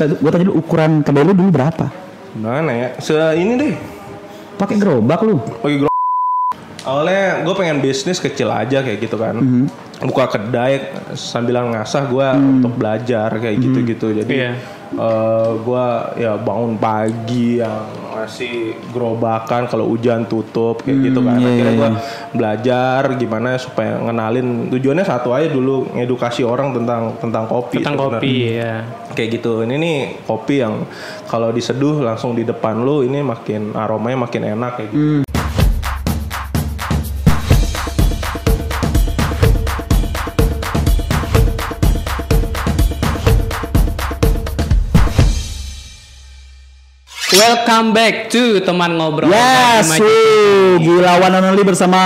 Gue tanya dulu ukuran kedai lu dulu berapa? Mana ya? Se ini deh. Pakai gerobak lu. Oke, gro- Awalnya gue pengen bisnis kecil aja kayak gitu kan. Mhm. Buka kedai sambil ngasah gue Hmm. untuk belajar kayak gitu-gitu. Jadi Iya. eh, gue ya bangun pagi yang masih gerobakan kalau hujan tutup kayak gitu kan. iya, Akhirnya iya, gue belajar gimana supaya ngenalin tujuannya satu aja dulu ngedukasi orang tentang tentang kopi. Tentang sebenarnya kopi ya. kayak gitu ini nih kopi yang kalau diseduh langsung di depan lu ini makin aromanya makin enak kayak gitu Welcome back to teman ngobrol. Yes, wuh, gila one and only bersama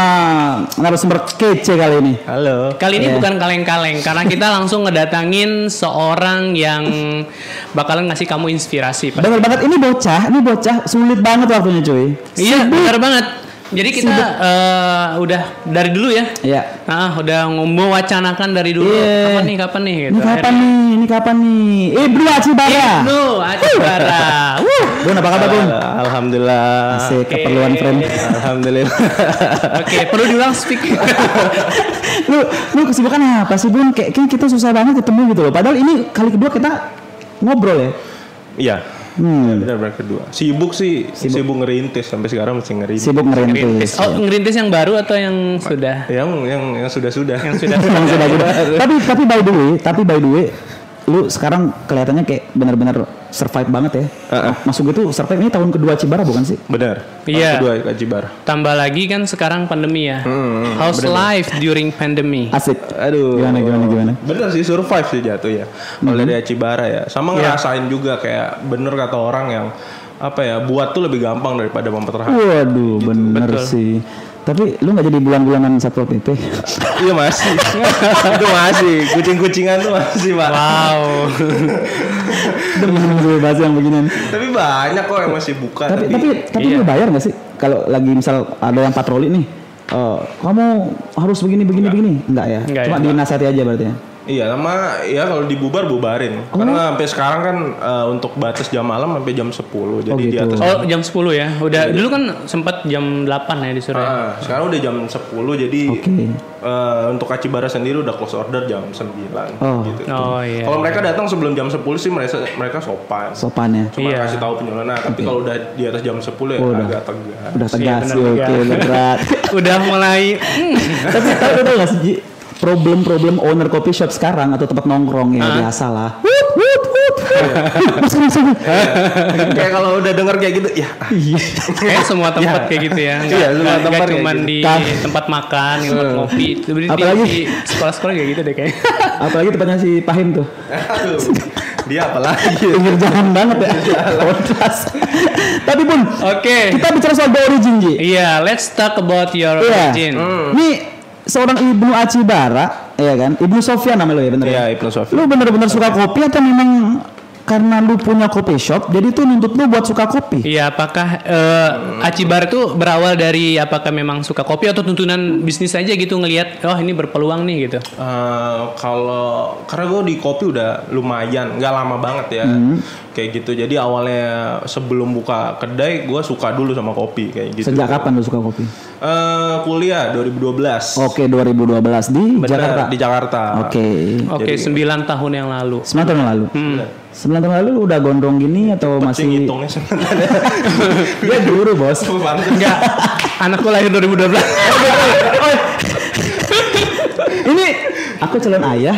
narasumber kece kali ini. halo Kali ini Iya. bukan kaleng-kaleng karena kita langsung ngedatangin seorang yang bakalan ngasih kamu inspirasi. Pak. Bener banget ini bocah, ini bocah sulit banget waktunya cuy. Iya, benar banget. Jadi kita eh, udah dari dulu ya. Iya. Nah, udah mewacanakan dari dulu. Iya. Kapan nih, kapan nih gitu. Ini kapan nih? Ini kapan nih? Ibnu Acibara. Ibnu Acibara. Wuh. Bun apa kabar Bun? alhamdulillah Asik keperluan friend. alhamdulillah Oke, perlu diulang speak. lu lu kesibukan apa sih Bun? Kayak kayak kita susah banget ketemu gitu loh. Padahal ini kali kedua kita ngobrol ya. iya Hmm. benar benar kedua sibuk sih sibuk, ngerintis sampai sekarang masih ngerintis Sibuk ngerintis. Oh, ngerintis yang baru atau yang sudah? yang yang yang sudah sudah Yang sudah. Yang sudah sudah. tapi tapi by the way, tapi by the way, lu sekarang kelihatannya kayak benar-benar survive banget ya. Heeh. Masuk itu survive ini tahun kedua Cibara bukan sih? benar Iya. kedua Ajibar Tambah lagi kan sekarang pandemi ya. Hmm, How's life during pandemi? Asik. Aduh. Gimana gimana gimana? Bener sih survive sih jatuh ya. Kalau dari Acibara ya. Sama Iya. ngerasain juga kayak bener kata orang yang apa ya buat tuh lebih gampang daripada mempertahankan. Waduh, bener betul. sih. Tapi lu nggak jadi bulan-bulanan satpol pp? iya masih. itu masih. Kucing-kucingan tuh masih pak. Wow. Demen gue bahas yang beginian. Tapi banyak kok yang masih buka. Tapi tapi tapi iya. lu bayar nggak sih kalau lagi misal ada yang patroli nih? Eh, kamu harus begini begini begini enggak ya Enggak cuma ya. dinasihati aja berarti ya Iya, sama ya kalau dibubar bubarin. Oh. Karena sampai sekarang kan eh, untuk batas jam malam sampai jam 10. Jadi di gitu. atas Oh, jam 10 ya. Udah dulu kan sempat jam 8 ya disuruh. ya. Ah, sekarang udah jam 10 jadi Oke. Eh, untuk Acibara sendiri udah close order jam 9 Oh. gitu. Oh iya. Kalau mereka datang sebelum jam 10 sih mereka mereka sopan. sopan ya Cuma Iya. kasih tahu penjualan. Nah, tapi kalau udah di atas jam 10 ya Oh, udah. agak tegas. udah Iya, tegas benar, oke tegas. udah berat Udah mulai hmm, tapi tapi tau gak sih problem-problem owner coffee shop sekarang atau tempat nongkrong ya biasa lah Wut, wut, mas. kayak kalau udah denger kayak gitu, ya Iya. kayak semua tempat kayak gitu ya. Nggak, Iya, semua tempat cuman gitu. di tempat makan, tempat ngopi. Apalagi- di sekolah-sekolah kayak gitu deh kayak. apalagi tempatnya si Pahim tuh. Dia apalagi? pinggir jalan banget ya kontras tapi pun Oke. kita bicara soal The Origin Ji Iya, let's talk about your Iya. origin. Ini seorang Ibnu Acibara, ya kan? Ibnu Sofyan namanya lo ya bener Iya, ya? Ibnu Sofyan. Lu bener-bener suka kopi atau memang karena lu punya kopi shop, jadi tuh nuntut lu buat suka kopi? Iya, apakah eh, Acibar itu berawal dari apakah memang suka kopi atau tuntunan bisnis aja gitu ngelihat, oh ini berpeluang nih gitu. Eh, kalau karena gue di kopi udah lumayan, nggak lama banget ya, Hmm. Kayak gitu. Jadi awalnya sebelum buka kedai, gue suka dulu sama kopi kayak gitu. Sejak kapan lu suka kopi? Eh, kuliah 2012. Oke, 2012 di Bener, Jakarta. Di Jakarta. Oke. Oke, 9 tahun yang lalu. 9 tahun yang lalu. Hmm. 9 tahun lalu lu udah gondrong gini atau Masih masih ngitungnya sebenarnya. Dia guru, Bos. Enggak, anakku lahir 2012. Ini aku calon ayah,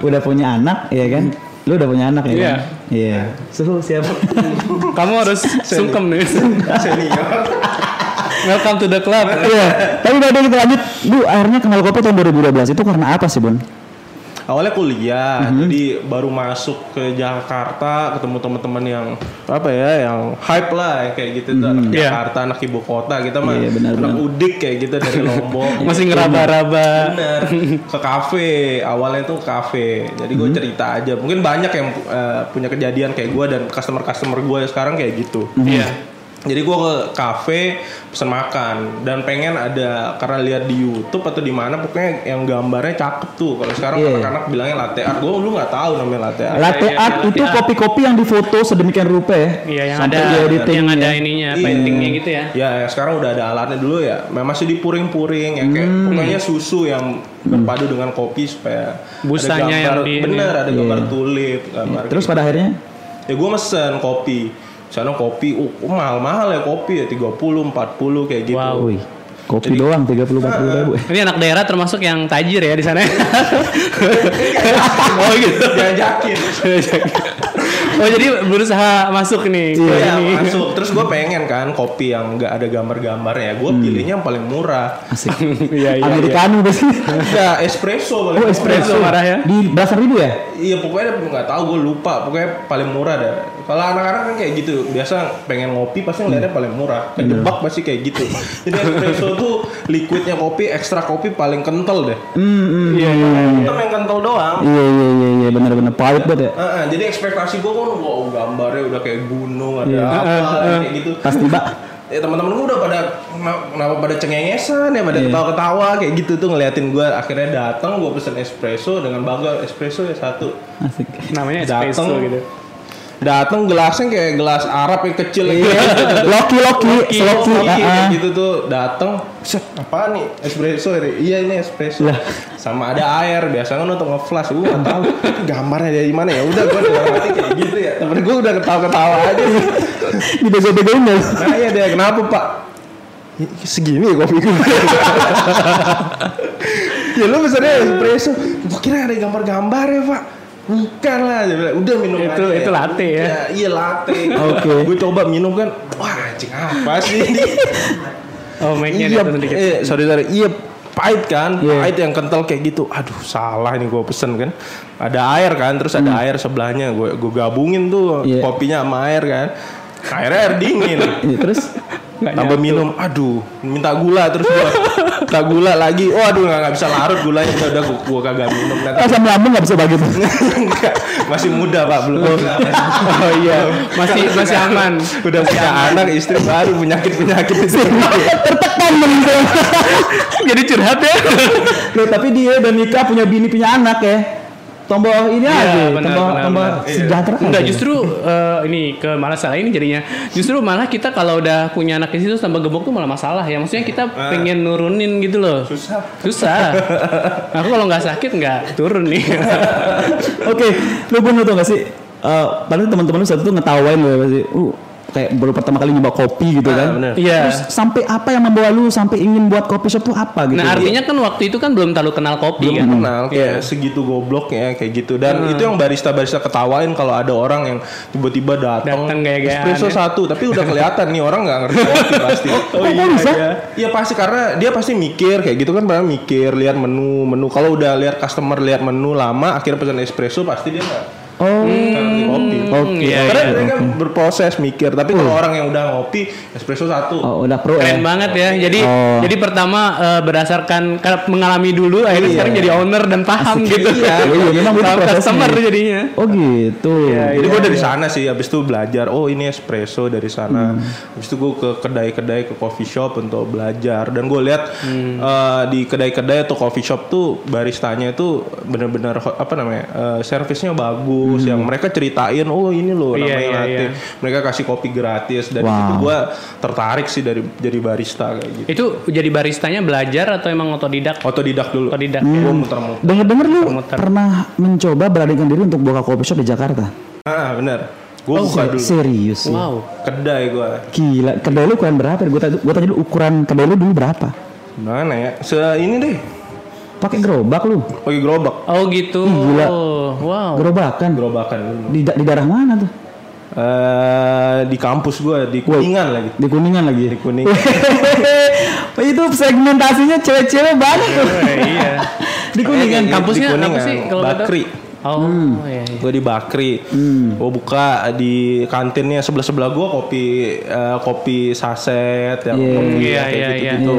udah punya anak, ya kan? Lu udah punya anak ya Iya. kan? Iya. Suhu siapa? Kamu harus sungkem nih. Senior. Welcome to the club. Iya. Tapi udah kita lanjut. Lu akhirnya kenal kopi tahun 2012 itu karena apa sih, Bun? Awalnya kuliah, Mhm. jadi baru masuk ke Jakarta, ketemu teman-teman yang apa ya, yang hype lah yang kayak gitu tuh anak Iya. Jakarta, anak ibu kota, kita mah Mhm. Iya, benar, anak udik kayak gitu dari Lombok. Masih ngeraba-raba. Bener ke kafe awalnya tuh kafe jadi gue cerita aja mungkin banyak yang eh, punya kejadian kayak gue dan customer customer gue sekarang kayak gitu Iya. Jadi gue ke kafe pesen makan dan pengen ada karena lihat di YouTube atau di mana pokoknya yang gambarnya cakep tuh. Kalau sekarang Iya. anak-anak bilangnya latte art. Gue dulu nggak tahu namanya latte art. Latte iya, art iya, itu art. kopi-kopi yang difoto sedemikian rupa ya. Iya yang Sampai ada di editing yang ada ya. ininya, Iya. paintingnya gitu ya. Ya, ya, sekarang udah ada alatnya dulu ya. Memang masih dipuring-puring ya kayak Hmm. pokoknya susu yang berpadu dengan kopi supaya Busanya ada gambar, yang di- bener ada gambar Iya. tulip, gambar Terus pada akhirnya ya gue mesen kopi sana kopi uh, mahal-mahal ya kopi ya 30 40 kayak gitu Wow. Wih, kopi doang 30 40 ribu. Ini anak daerah termasuk yang tajir ya di sana. oh gitu. diajakin Oh jadi berusaha masuk nih. Iya ini. masuk terus gue pengen kan kopi yang nggak ada gambar-gambarnya gue pilihnya yang paling murah Asik. Iya iya. Americano pasti. ya espresso paling Oh murah. espresso marah ya. Di belasan ribu ya? Iya pokoknya nggak tahu gue lupa pokoknya paling murah dah. Kalau anak-anak kan kayak gitu biasa pengen ngopi pasti ngeliatnya paling murah. Kejebak pasti kayak gitu. Jadi espresso tuh liquidnya kopi ekstra kopi paling kental deh. Hmm, hmm. Iya iya. Hitam yang kental doang. Iya iya iya iya benar-benar pahit banget ya. Heeh, jadi ekspektasi gue kan wow gambarnya udah kayak gunung ada Iya. apa kayak gitu. Pas tiba Ya teman-teman gue udah pada kena- kenapa pada cengengesan ya pada Iya. ketawa-ketawa kayak gitu tuh ngeliatin gue akhirnya datang gue pesen espresso dengan bagal espresso ya satu asik. Namanya espresso Dateng. gitu. Datang gelasnya kayak gelas Arab yang kecil Iya. gitu. Loki Loki, Loki. Gitu tuh datang, apa nih espresso ini? Iya ini espresso. Lah. Sama ada air, biasanya kan untuk nge-flash, gue nggak tahu gambarnya dari mana ya. Udah gue udah ngerti kayak gitu ya. Temen gue udah ketawa-ketawa aja. Dibego-begoin ya. Nah iya deh, kenapa pak? "Ya, Segini ya kopi gue. ya lu pesannya espresso, gue kira ada gambar-gambar ya pak. Bukan lah, dia bilang, udah minum Itu- aja itu latte ya? Iya latte. Oke. Gue coba minum kan, wah anjing apa sih ini? Oh mic-nya iya, dikit. eh, sorry sorry, iya pahit kan, Iya. pahit yang kental kayak gitu. Aduh salah nih gue pesen kan. Ada air kan, terus ada air sebelahnya. Gue gue gabungin tuh Hmm. Iya. kopinya sama air kan. Airnya air dingin. Iya, terus Nggak tambah minum, aduh, minta gula terus gua minta gula lagi. Oh aduh nggak nggak bisa larut gulanya udah udah gua, gua kagak minum. Nanti asam lambung nggak bisa begitu. Enggak, masih muda pak belum. Oh iya, masih masih aman. Udah punya anak istri baru penyakit penyakit. Tertekan begitu. Jadi curhat ya. Loh, tapi dia udah nikah punya bini punya anak ya. Tombol ini aja, benar, tombol benar, tombol benar. sejahtera. Enggak aja. justru eh, ini ke malah salah ini jadinya. Justru malah kita kalau udah punya anak di situ tambah gemuk tuh malah masalah ya. Maksudnya kita pengen nurunin gitu loh. Susah. Susah. Aku kalau nggak sakit nggak turun nih. Oke, lu bener tuh gak sih? Eh, paling teman-teman lu satu tuh ngetawain ya pasti. Uh, kayak baru pertama kali nyoba kopi gitu Ah, kan. Iya. Terus sampai apa yang membawa lu sampai ingin buat kopi shop tuh apa gitu? Nah artinya kan waktu itu kan belum terlalu kenal kopi belum kan. kenal kayak segitu gobloknya kayak gitu dan itu yang barista barista ketawain kalau ada orang yang tiba-tiba datang espresso ya. satu tapi udah kelihatan nih orang nggak ngerti kopi pasti Oh, iya, bisa? iya iya pasti karena dia pasti mikir kayak gitu kan pernah mikir lihat menu menu kalau udah lihat customer lihat menu lama akhirnya pesan espresso pasti dia nggak Oh, ngerti kopi Oke. Iya, karena iya. mereka berproses mikir tapi kalau orang yang udah ngopi espresso satu oh, udah pro Keren ya. banget ya. Jadi Oh. jadi pertama eh, berdasarkan mengalami dulu akhirnya Iya. sekarang jadi owner dan paham gitu. Iya, iya, memang begitu Paham prosesnya. customer jadinya. Oh gitu. Jadi gue dari sana sih, habis itu belajar. Oh ini espresso dari sana. Habis itu gue ke kedai-kedai, ke coffee shop untuk belajar. Dan gue lihat eh, di kedai-kedai atau coffee shop tuh baristanya itu benar-benar apa namanya, eh, servisnya bagus. Yang mereka ceritain, oh ini loh Iya, namanya iya, latte. iya. Mereka kasih kopi gratis. Dan Wow. itu gue tertarik sih dari jadi barista kayak gitu. Itu jadi baristanya belajar atau emang otodidak? Otodidak dulu. Otodidak. Gue muter-muter. Dengar-dengar lu Promoter. pernah mencoba beranikan diri untuk buka kopi shop di Jakarta? Ah bener. Gue Oh, buka dulu. Serius sih. Wow. Kedai gue. Gila, kedai lu ukuran berapa? Gue tanya, gua tanya dulu ukuran kedai lu dulu berapa? Mana ya? Se ini deh. Pakai gerobak lu? Pakai gerobak. Oh gitu. Ih, gila. Wow. Gerobakan. Gerobakan. Di, da- di daerah mana tuh? eh di kampus gue di kuningan lagi Di Kuningan lagi. di kuningan itu segmentasinya cewek-cewek banget tuh. Iya. di Kuningan. Eh, kampusnya di apa kuningan sih kalau bakri Oh, iya, iya. Gue di Bakri, gue buka di kantinnya sebelah sebelah gue kopi eh, kopi saset yang Iya. kopi Iya, kayak iya, gitu gitu.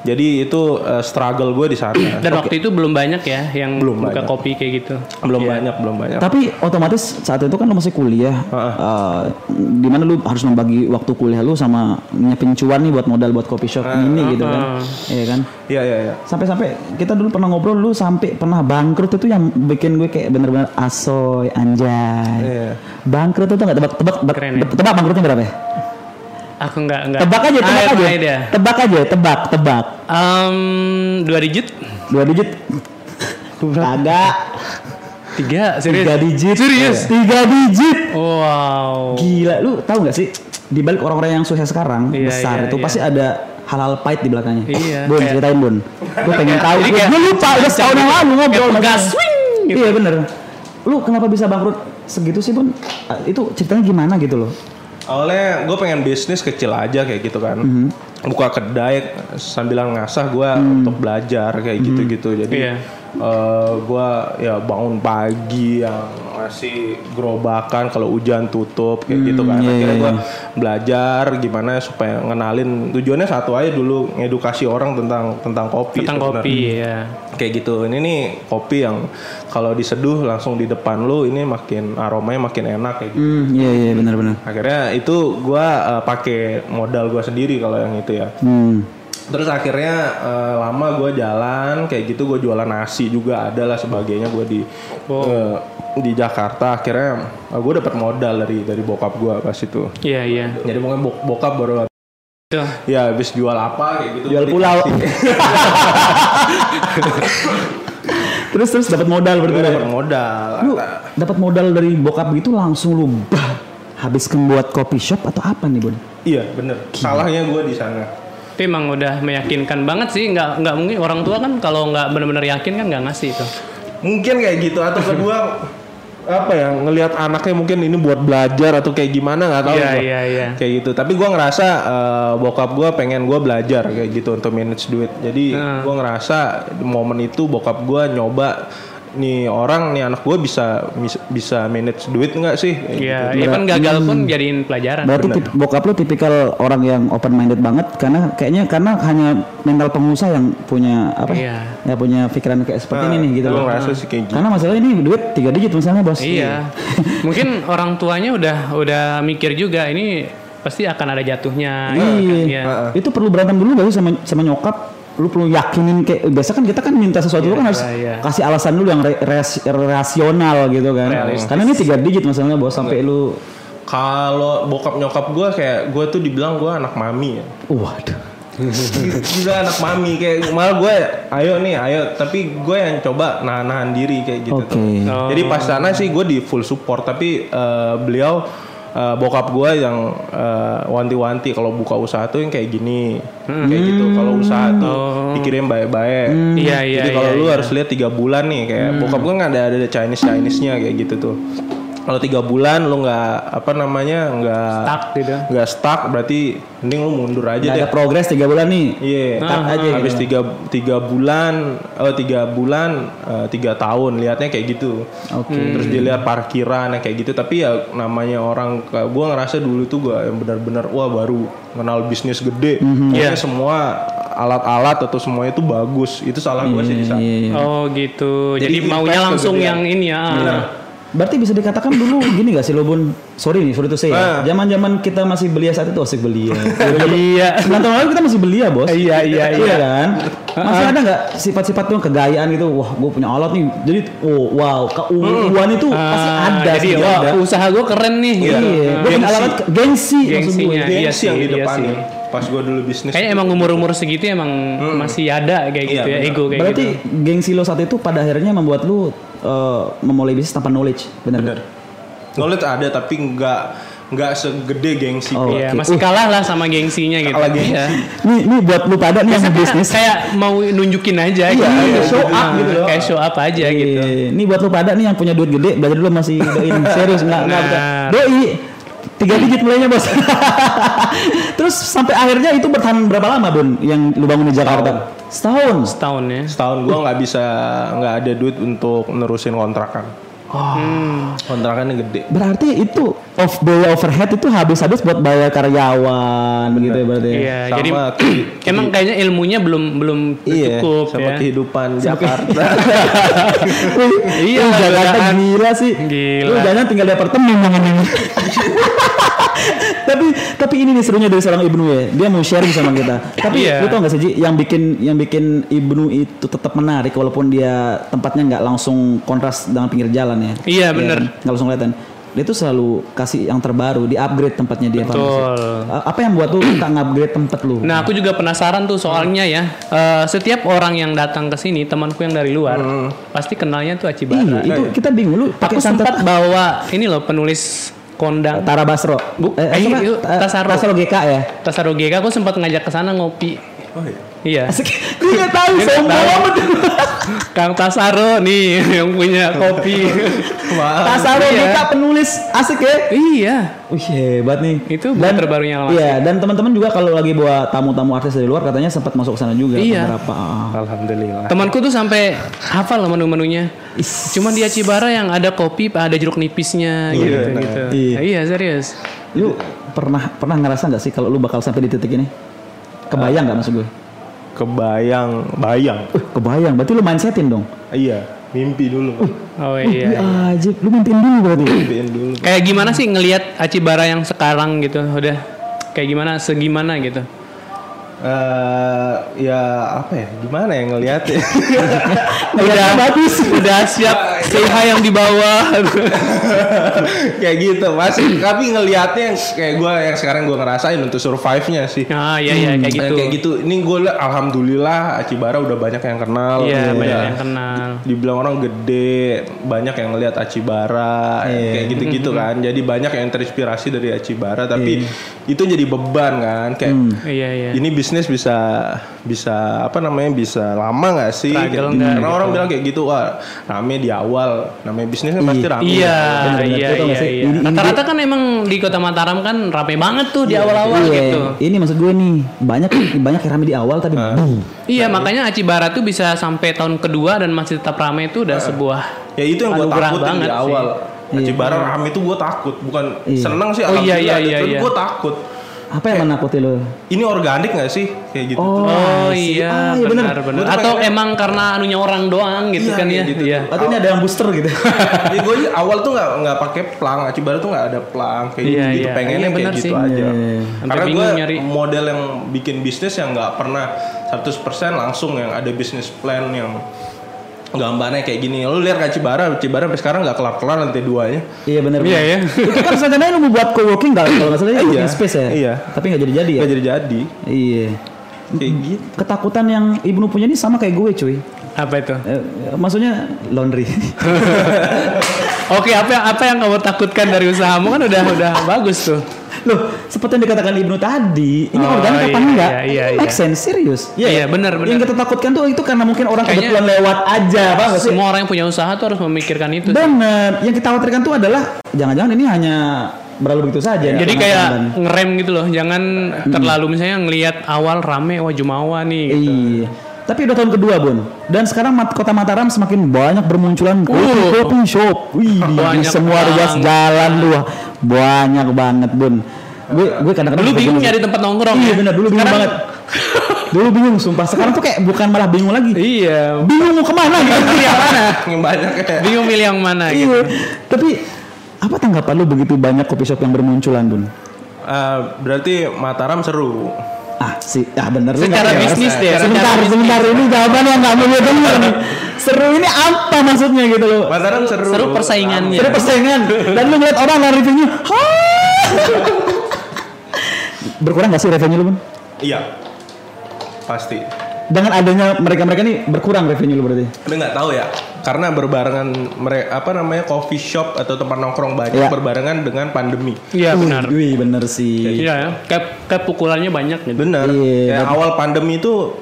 Jadi itu eh, struggle gue di sana. Dan waktu itu belum banyak ya yang Belum buka banyak. kopi kayak gitu. belum banyak, belum banyak. Tapi otomatis saat itu kan lu masih kuliah. Eh, di mana lu harus membagi waktu kuliah lu sama nyiapin cuan nih buat modal buat coffee shop ini gitu kan. Iya kan? Iya iya iya. Sampai-sampai kita dulu pernah ngobrol lu sampai pernah bangkrut itu yang bikin gue kayak bener-bener asoy anjay. Iya. Bangkrut itu nggak tebak tebak tebak, Keren ya. tebak bangkrutnya berapa ya? Aku nggak nggak. Tebak aja, tebak Ah, aja. idea. Tebak aja, tebak, tebak. Em, dua digit, Dua digit. Kagak. tiga, serius. Tiga digit. Serius? Tiga digit. Wow. Gila, lu tahu nggak sih di balik orang-orang yang sukses sekarang Iya, besar iya, itu iya. pasti ada hal-hal pahit di belakangnya. Iya, Bun, ceritain Bun. Gue pengen tahu. Gue lupa udah setahun yang lalu ngobrol. Kayak gitu. Iya bener. Lu kenapa bisa bangkrut segitu sih Bun? Ah, Itu ceritanya gimana gitu loh? Awalnya gue pengen bisnis kecil aja kayak gitu kan. Buka kedai sambil ngasah gue untuk belajar kayak gitu-gitu. Jadi Iya. gue ya bangun pagi yang ngasih gerobakan kalau hujan tutup kayak gitu kan. iya, Akhirnya iya, gue belajar gimana supaya ngenalin tujuannya satu aja dulu ngedukasi orang tentang tentang kopi. Tentang sebenarnya kopi ya. kayak gitu ini nih kopi yang kalau diseduh langsung di depan lu ini makin aromanya makin enak kayak gitu Hmm, iya iya benar-benar. akhirnya itu gua eh, pakai modal gua sendiri kalau yang itu ya Hmm. Terus akhirnya eh, lama gua jalan kayak gitu gua jualan nasi juga ada lah sebagainya gua di eh, di Jakarta akhirnya eh, gua dapat modal dari dari bokap gua pas itu Iya iya. jadi pokoknya bok- bokap baru Tuh. ya habis jual apa kayak gitu Jual pulau. terus terus dapat modal berarti. Dapat modal Lu dapat modal dari bokap gitu langsung lu bah, habiskan buat coffee shop atau apa nih Bun? iya bener salahnya gua di sana Tapi emang udah meyakinkan banget sih. Nggak nggak mungkin orang tua kan kalau nggak benar-benar yakin kan nggak ngasih itu. mungkin kayak gitu atau kedua apa ya ngelihat anaknya mungkin ini buat belajar atau kayak gimana nggak tahu Iya gua. iya iya. kayak gitu tapi gua ngerasa eh, bokap gua pengen gua belajar kayak gitu untuk manage duit jadi Hmm. gua ngerasa di momen itu bokap gua nyoba nih orang nih anak gua bisa bisa, manage duit nggak sih Iya, gitu. ya kan gagal pun jadiin pelajaran. Berarti tip- bokap lu tipikal orang yang open minded banget karena kayaknya karena hanya mental pengusaha yang punya apa? Iya. Ya punya pikiran kayak seperti Nah, ini nih gitu gua loh. sih kayak gitu Karena masalah ini duit tiga digit misalnya bos. Iya. Mungkin orang tuanya udah udah mikir juga ini pasti akan ada jatuhnya. gitu kan, Iya. ya. Itu perlu berantem dulu gak sih sama sama nyokap? Lu perlu yakinin kayak biasa kan kita kan minta sesuatu Iya, kan harus iya. kasih alasan dulu yang re- res- rasional gitu kan. Realistis. Karena ini tiga digit masalahnya bos sampai lu kalau bokap nyokap gua kayak gua tuh dibilang gua anak mami ya waduh. juga anak mami kayak malah gue ayo nih ayo tapi gue yang coba nahan nahan diri kayak gitu Oke. tuh. Oh. jadi pas sana sih gue di full support tapi eh, beliau eh, bokap gue yang eh, wanti-wanti kalau buka usaha tuh yang kayak gini. Kayak gitu. Kalau usaha tuh pikirin baik-baik. Iya, iya, jadi kalau iya, lu iya. harus lihat tiga bulan nih kayak bokap gue nggak ada ada Chinese Chinese nya kayak gitu tuh kalau tiga bulan lu nggak apa namanya nggak Stuck gitu. nggak stuck berarti mending lu mundur aja Nggak deh ada progres tiga bulan nih. Iya, Stuck aja habis gitu. tiga tiga bulan, oh tiga bulan, eh, tiga tahun, lihatnya kayak gitu. Oke. Terus dia lihat parkiran yang kayak gitu, tapi ya namanya orang, gue ngerasa dulu tuh gue yang benar-benar wah baru kenal bisnis gede, Pokoknya Iya. semua alat-alat atau semuanya itu bagus, itu salah gue sih di sana. Iya. Oh gitu. Jadi, Jadi maunya langsung yang ini ya. Berarti bisa dikatakan dulu gini gak sih lo bun? Sorry nih, sorry to say Ah. ya. Zaman-zaman kita masih belia saat itu asik belia. Iya. Sembilan tahun lalu kita masih belia bos. Iya, iya, iya. kan? Masih ada nggak sifat-sifat tuh kegayaan gitu? Wah, gue punya alat nih. Jadi, oh wow, keuuan itu pasti Ah, ada. Jadi sih, wah, ada. usaha gue keren nih. Iya, gitu. gue punya alat gengsi. Gengsinya. Iya Gengsi sih, yang di iya depan. Pas gue dulu bisnis. Kayaknya emang umur-umur segitu emang masih ada kayak gitu Iya, ya, benar. ego kayak Berarti gitu. gengsi lo saat itu pada akhirnya membuat lu eh, memulai bisnis tanpa knowledge, benar? Bener. Knowledge ada tapi nggak nggak segede gengsi. Oh. Iya, Oke. masih kalah lah sama gengsinya gitu. Kalah gengsi. Iya. Nih, nih buat lu pada nih yang bisnis. Kayak mau nunjukin aja gitu. iya, show up Nah, gitu loh. Kayak show up aja gitu. Iya, Ini buat lu pada nih yang punya duit gede, belajar dulu masih doin serius enggak enggak bukan. Nah. Doi tiga digit mulainya bos. Terus sampai akhirnya itu bertahan berapa lama bun yang lu bangun di Jakarta? Setahun. Setahun ya. Setahun gue nggak bisa nggak ada duit untuk nerusin kontrakan. Kontrakannya gede Berarti itu off biaya overhead itu habis-habis buat bayar karyawan begitu ya berarti. ya? Iya, sama jadi emang kayaknya ilmunya belum belum iya cukup sama ya. kehidupan Jakarta Iya, Jakarta gila sih. Gila. Lu jangan tinggal di apartemen ini. tapi tapi ini nih serunya dari seorang Ibnu ya. Dia mau sharing sama kita. Tapi Iya. lu tau gak sih Ji, yang bikin yang bikin Ibnu itu tetap menarik walaupun dia tempatnya nggak langsung kontras dengan pinggir jalan ya. Iya, Ya bener. kan? Nggak langsung kelihatan. Dia tuh selalu kasih yang terbaru, di upgrade tempatnya dia. Betul. Apa yang buat lu tak ngupgrade tempat lu? Nah, aku juga penasaran tuh soalnya ya. eh, setiap orang yang datang ke sini, temanku yang dari luar, pasti kenalnya tuh Acibara. iya, itu kita bingung lu Aku sempat bawa ini loh penulis kondang Tara Basro. Bu- eh, eh, Ta- Tasaro. Tasaro GK ya. Tasaro GK aku sempat ngajak ke sana ngopi. oh, iya. Iya. Asik. Gue nggak tahu Dia sombong tahu. amat. Kang Tasaro nih yang punya kopi. Tasaro Iya. Penulis asik ya. iya. Wih hebat nih. Itu buat terbarunya Mas. Iya dan teman-teman juga kalau lagi bawa tamu-tamu artis dari luar katanya sempat masuk ke sana juga Iya. beberapa. Ah. alhamdulillah Temanku tuh sampai hafal loh menu-menunya. Is. Cuma di Acibara yang ada kopi, ada jeruk nipisnya gitu nah. gitu. Iya. Iya, serius. Lu pernah pernah ngerasa nggak sih kalau lu bakal sampai di titik ini? Kebayang nggak maksud gue? Kebayang bayang Uh, kebayang. Berarti lu mindsetin dong. iya mimpi dulu Oh Wih, iya. ajib. Lu mimpiin dulu berarti. mimpiin dulu Kayak gimana sih ngelihat Acibara yang sekarang gitu? Udah kayak gimana segimana gitu. Eh, ya apa ya? Gimana ya ngeliatnya? Udah bagus, udah siap CH yang di bawah. kayak gitu masih tapi ngelihatnya yang kayak gue yang sekarang gue ngerasain untuk survive-nya sih. Ah iya iya kayak Dan gitu. kayak gitu. Ini gue alhamdulillah Acibara udah banyak yang kenal. Iya, Udah banyak yang kenal. dibilang orang gede banyak yang ngelihat Acibara kayak gitu-gitu kan. Jadi banyak yang terinspirasi dari Acibara tapi itu jadi beban kan kayak Iya iya. ini bisnis bisa bisa apa namanya bisa lama nggak sih Kayak gitu. karena orang bilang kayak gitu wah rame di awal namanya bisnis kan pasti rame Iya, bener-bener. iya, iya, iya. Ini Rata-rata kan emang di Kota Mataram kan rame banget tuh di awal-awal Iya, gitu. Ini maksud gue nih banyak banyak yang rame di awal tapi boom. Iya, makanya Acibara tuh bisa sampai tahun kedua dan masih tetap rame itu udah sebuah ya itu yang gue takutin banget di sih. awal Acibara rame itu gue takut bukan Iya. seneng sih Oh, iya, iya, iya, iya. gue takut Apa yang menakuti lo? ini organik gak sih kayak gitu Oh, Oh iya, Ah, iya bener. benar benar. Gua tuh Atau emang karena anunya orang doang gitu Iya, kan ya? gitu. Iya. Atau ini ada yang booster gitu. ya gue awal tuh nggak nggak pakai plang Acibara tuh nggak ada plang kayak Iya, gitu, gitu iya. pengennya Iya, kayak bener gitu sih. aja Iya, iya. Karena gue nyari. model yang bikin bisnis yang nggak pernah 100% langsung yang ada bisnis plan yang gambarnya kayak gini lu lihat kan Cibara Cibara sampai sekarang nggak kelar kelar lantai duanya Iya benar. Iya, ya. Itu kan rencananya lu mau buat co-working nggak kalau nggak salah ya, Iya. space ya. Iya. Tapi nggak jadi-jadi ya. nggak jadi jadi Iya. kayak gitu Ketakutan yang Ibnu punya ini sama kayak gue cuy. Apa itu? Eh, maksudnya laundry. Oke, apa yang apa yang kamu takutkan dari usahamu kan udah udah bagus tuh. Loh, seperti yang dikatakan Ibnu tadi, ini Oh, organik apa iya, enggak? iya, iya, Make iya. sense, serius. Iya, benar benar. Yang kita takutkan tuh itu karena mungkin orang Kayaknya- kebetulan lewat aja, sih? Semua orang yang punya usaha tuh harus memikirkan itu. sih. Bener. Yang kita khawatirkan tuh adalah jangan-jangan ini hanya berlalu begitu saja. Jadi kayak ngerem gitu loh, jangan terlalu misalnya ngelihat awal rame wah Jumawa nih gitu. Iya. Tapi udah tahun kedua bun, dan sekarang mat- kota Mataram semakin banyak bermunculan kopi Uh. kopi shop. Wih, di, semua ruas jalan lu banyak banget bun. Gue gue kadang-kadang Dulu bingung nyari tempat nongkrong Iya ya. benar dulu bingung Sekarang- banget. Dulu bingung sumpah. Sekarang tuh kayak bukan malah bingung lagi. Iya. Bingung mau ke mana gitu. Milih yang mana? yang banyak ya Bingung milih yang mana gitu. Iya. Tapi apa tanggapan lu begitu banyak kopi shop yang bermunculan bun? Eh, berarti Mataram seru Ah sih, ah bener lu Secara nggak- bisnis deh, Sebentar, sebentar ini jawaban yang nggak mau gue denger nih. Seru ini apa maksudnya gitu loh? Mataram seru Seru persaingannya. Seru persaingan dan lu ngeliat orang revenue. "Hah!" Berkurang gak sih revenue lu bun? iya pasti Dengan adanya mereka-mereka nih berkurang revenue lu berarti? Udah nggak tahu ya, karena berbarengan mereka apa namanya coffee shop atau tempat nongkrong banyak Iya. berbarengan dengan pandemi. Iya benar. Wih bener sih. Iya ya. Kayak, kayak pukulannya banyak gitu. Bener. Iya, Ya, awal pandemi itu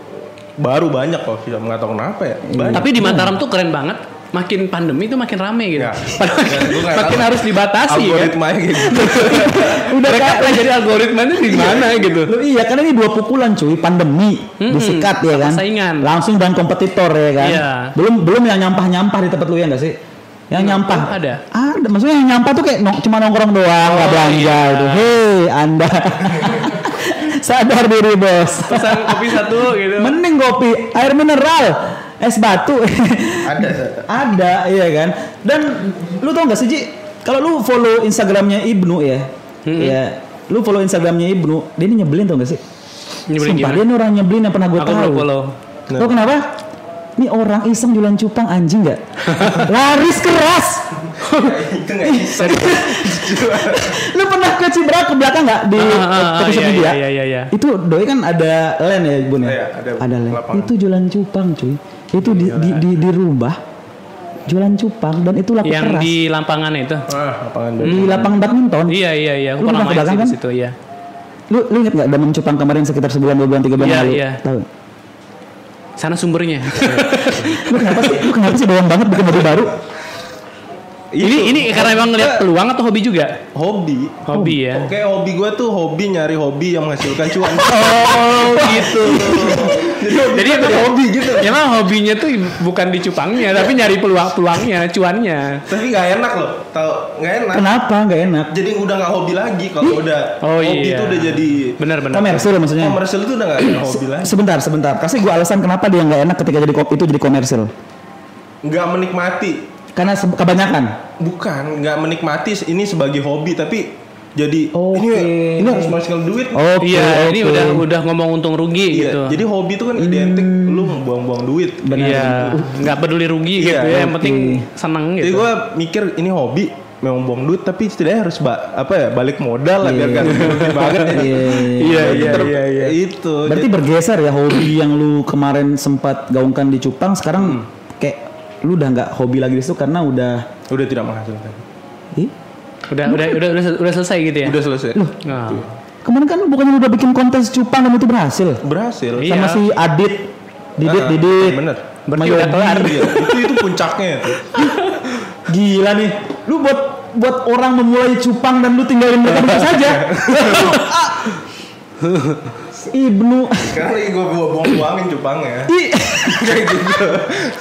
baru banyak coffee shop nggak tahu kenapa ya. Banyak. Tapi di Mataram tuh keren banget. Makin pandemi tuh makin rame gitu. Ya. Padahal Ya, makin tahu. harus dibatasi. Algoritmanya kayak gitu. Udah Mereka pelajari algoritmanya di mana gitu. Lu iya karena ini dua pukulan cuy, pandemi disikat ya kan. persaingan. Langsung dan kompetitor ya kan. Iya. Belum belum yang nyampah-nyampah di tempat lu ya enggak sih? Yang nyampah. Ada. Ada. Maksudnya yang nyampah tuh kayak nong- cuma nongkrong doang, nggak belanja iya. gitu. Hei, Anda. Sadar diri, Bos. Pesan kopi satu gitu. Mending kopi, air mineral, es batu. Ada. Ada, iya kan. Dan lu tau gak sih Ji? Kalau lu follow Instagramnya Ibnu ya, ya, lu follow Instagramnya Ibnu, dia ini nyebelin tau gak sih? Nyebelin Sumpah, gimana? dia ini orang nyebelin yang pernah gue tahu. belum follow. Tau kenapa? Ini orang iseng jualan cupang anjing gak? Laris keras. Itu nggak bisa. lu pernah ke Cibra ke belakang nggak di Ah, ah, ah, episode iya, media? iya, iya, iya. Itu doi kan ada land ya bun ya? Iya, ada land. lapangan. Itu jualan cupang cuy. Itu di, di, di, dirubah jualan cupang dan itu laku Yang keras. di lapangan itu. Ah, lapangan Di lapangan badminton. Iya iya iya. Aku Lu pernah main sih kan? situ iya. Lu lu inget nggak Damang Cupang kemarin sekitar sebulan dua bulan tiga bulan Iya, lalu? iya. Tahu? Sana sumbernya. Lu kenapa sih? Lu kenapa sih doang banget bikin mobil baru? Ini ini karena emang ngeliat peluang atau hobi juga? hobi. Hobi ya. Oke, hobi gue tuh hobi nyari hobi yang menghasilkan cuan. Oh gitu. Jadi Jadi hobi gitu. Emang hobinya tuh bukan di cupangnya, tapi nyari peluang peluangnya, cuannya. Tapi nggak enak loh. Tahu nggak enak. Kenapa? Nggak enak. Jadi udah nggak hobi lagi kalau udah Oh, hobi iya. itu udah jadi Benar-benar. Komersil maksudnya. komersial itu udah nggak ada hobi lagi. Sebentar, sebentar. Kasih gua alasan kenapa dia nggak enak ketika jadi kopi itu jadi komersil. Nggak menikmati. Karena kebanyakan. Bukan nggak menikmati ini sebagai hobi tapi jadi Oke. ini ini harus menghasilkan duit. Oke. Iya, ini oke. udah udah ngomong untung rugi Iya, gitu. Jadi hobi itu kan identik lu buang-buang duit. Benar. Iya, nggak peduli rugi Iya, gitu ya. Yang oke. penting seneng Jadi gitu. gue mikir ini hobi memang buang duit tapi setidaknya harus ba- apa ya balik modal lah biar Iya. kan rugi banget ya. Iya, Iya, iya, iya, iya. Itu. Berarti bergeser ya hobi yang lu kemarin sempat gaungkan di Cupang sekarang kayak lu udah nggak hobi lagi di situ karena udah udah tidak menghasilkan. Ih, Udah udah udah udah, udah selesai gitu ya. Udah selesai. Nah. kemarin kan bukannya lu udah bikin kontes Cupang dan itu berhasil Berhasil. Iya. sama si Adit Didit Ah, Didit Bener. Berarti kelar. Iya, itu itu puncaknya. gila nih lu buat buat orang memulai Cupang dan lu tinggalin mereka begitu saja Ibnu Sekarang lagi gue buang-buangin cupangnya. Ih, Kayak gitu.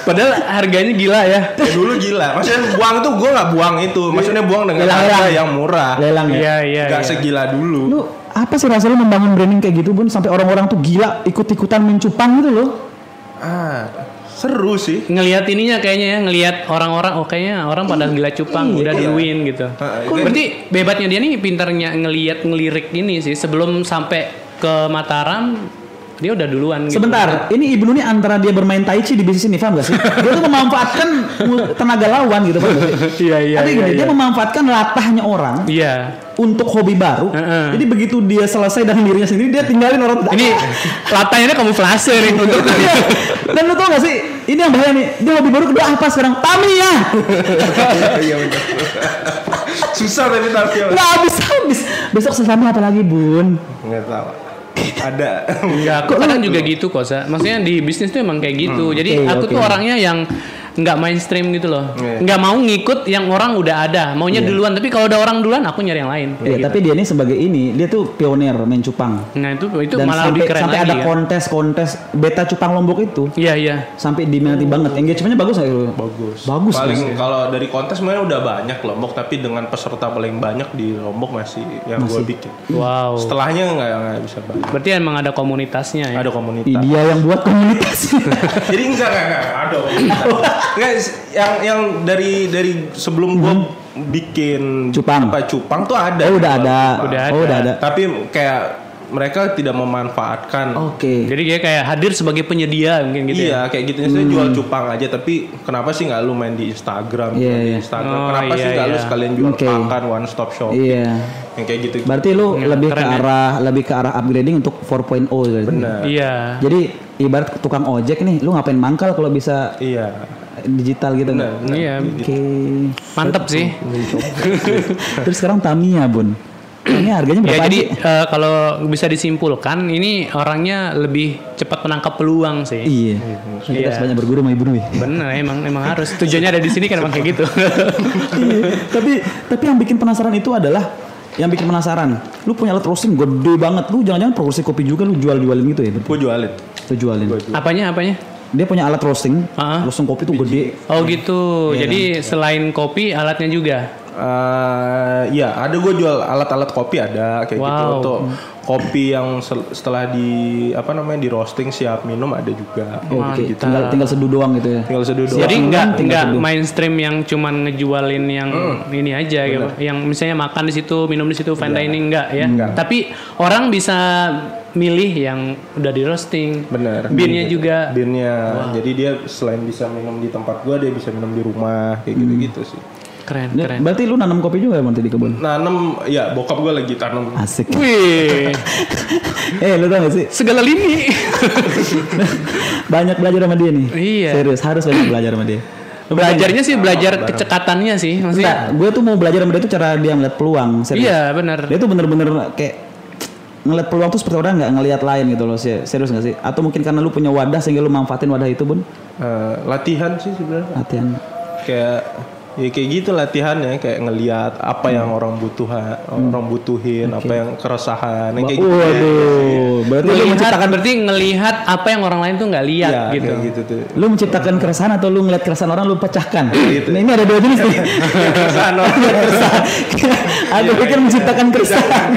Padahal harganya gila ya. Ya dulu gila. Maksudnya buang tuh gue nggak buang itu. Maksudnya buang dengan Lelang, harga lelang. yang murah. lelang ya Iya iya. Gak iya. segila dulu. lu apa sih rasa lu membangun branding kayak gitu bun sampai orang-orang tuh gila ikut-ikutan main Cupang gitu loh Ah, seru sih. ngelihat ininya kayaknya ya ngelihat orang-orang oh kayaknya orang pada gila cupang Iya, udah iya. duluin gitu Ah, berarti bebatnya dia nih pintarnya ngelihat ngelirik ini sih sebelum sampai ke Mataram dia udah duluan gitu. Sebentar, ini Ibnu nih antara dia bermain tai chi di bisnis ini, paham gak sih? Dia tuh memanfaatkan tenaga lawan gitu, paham gak sih? Iya iya Tapi iya. gini, dia iya. memanfaatkan latahnya orang Iya. untuk hobi baru. Heeh. Jadi begitu dia selesai dengan dirinya sendiri, dia tinggalin orang Ini latahnya kamuflase nih untuk Dan lu tau gak sih, ini yang bahaya nih, dia hobi baru kedua apa sekarang? Tamiya! Iya. Susah tapi tapi Nggak habis-habis. Besok sesama apa lagi, Bun? nggak tahu. Ada. Enggak, aku kadang juga gitu kok, Sa. Maksudnya di bisnis tuh emang kayak gitu. Jadi Oke, aku oke. tuh orangnya yang nggak mainstream gitu loh. Iya. Nggak mau ngikut yang orang udah ada. Maunya duluan, tapi kalau ada orang duluan aku nyari yang lain. Kayak gitu. tapi dia ini sebagai ini, dia tuh pionir main cupang. Nah, itu itu Dan malah sampai, lebih keren sampai lagi ada kan. kontes-kontes beta cupang Lombok itu Iya, iya. sampai diminati banget. Engagementnya bagus nggak? Bagus. Bagus. Paling kalau dari kontes sebenarnya udah banyak Lombok tapi dengan peserta paling banyak di Lombok masih yang gue bikin. Wow. Setelahnya nggak nggak bisa banyak. Berarti emang ada komunitasnya ya. Ada komunitas. dia yang buat komunitas. Jadi enggak enggak enggak ada komunitas. Enggak yang yang dari dari sebelum gue bikin Cupang. apa cupang tuh ada. oh, udah ada. Udah Oh, ada. udah ada. Tapi kayak mereka tidak memanfaatkan Oke. Jadi dia kayak hadir sebagai penyedia mungkin gitu iya ya. kayak gitu saya jual cupang aja tapi kenapa sih nggak lu main di Instagram Iya, jual di iya. Instagram Oh, kenapa sih iya, nggak lu iya. sekalian jual Oke. pakan one stop shop Iya. yang kayak gitu Berarti lu lebih keren ke ya. arah lebih ke arah upgrading untuk 4.0 gitu. benar Iya. Jadi ibarat tukang ojek nih, lu ngapain mangkal kalau bisa iya digital gitu benar nggak? benar Iya. Oke. Mantep sih. Terus sekarang Tamiya, Bun. Ini harganya Ya berapa jadi sih? eh, kalau bisa disimpulkan ini orangnya lebih cepat menangkap peluang sih. Iya. Kita Iya. harus banyak berguru sama Ibnu ya. Bener emang emang harus tujuannya ada di sini kan emang kayak gitu. Iya. tapi tapi yang bikin penasaran itu adalah yang bikin penasaran. Lu punya alat roasting gede banget. Lu jangan-jangan produksi kopi juga lu jual-jualin gitu ya? gue jualin Lu jualin. apanya apanya? Dia punya alat roasting. Ah. Roasting kopi tuh gede. Oh gitu. Iya Jadi selain kopi alatnya juga. Eh, ya ada gue jual alat-alat kopi ada kayak gitu Wow. untuk kopi yang setelah di apa namanya di roasting siap minum ada juga Oke, gitu. tinggal tinggal seduh doang gitu ya. tinggal seduh doang. Jadi Siap nggak minum, tinggal nggak seduh. mainstream yang cuman ngejualin yang Hmm. ini aja gitu. Yang misalnya makan di situ, minum di situ, fine dining enggak ya. Enggak. Tapi orang bisa milih yang udah di roasting. bener Birnya juga. birnya jadi dia selain bisa minum di tempat gua dia bisa minum di rumah kayak gitu gitu sih Keren, Ya, keren. Berarti lu nanam kopi juga nanti di kebun? nanem ya bokap gua lagi tanam Asik. Wih, eh lu tau gak sih? segala lini. Banyak belajar sama dia nih. Iya. Serius harus banyak belajar sama dia. Belajarnya sih belajar kecekatannya sih, maksudnya. gue tuh mau belajar sama dia tuh cara dia ngeliat peluang. Serius. Iya, benar. Dia tuh bener-bener kayak ngeliat peluang tuh seperti orang nggak ngeliat lain gitu loh sih. Serius gak sih? Atau mungkin karena lu punya wadah sehingga lu manfaatin wadah itu bun? eh, latihan sih sebenarnya Latihan. kayak ya kayak gitu latihannya kayak ngelihat apa yang orang butuh orang butuhin apa yang keresahan yang kayak gitu Waduh, berarti lu Ngelihat, menciptakan berarti ngelihat apa yang orang lain tuh nggak lihat Iya, gitu. kayak gitu tuh lu menciptakan keresahan atau lu ngeliat keresahan orang lu pecahkan? Gitu. Nah, ini ada dua jenis nih. keresahan keresahan. Aku pikir menciptakan keresahan.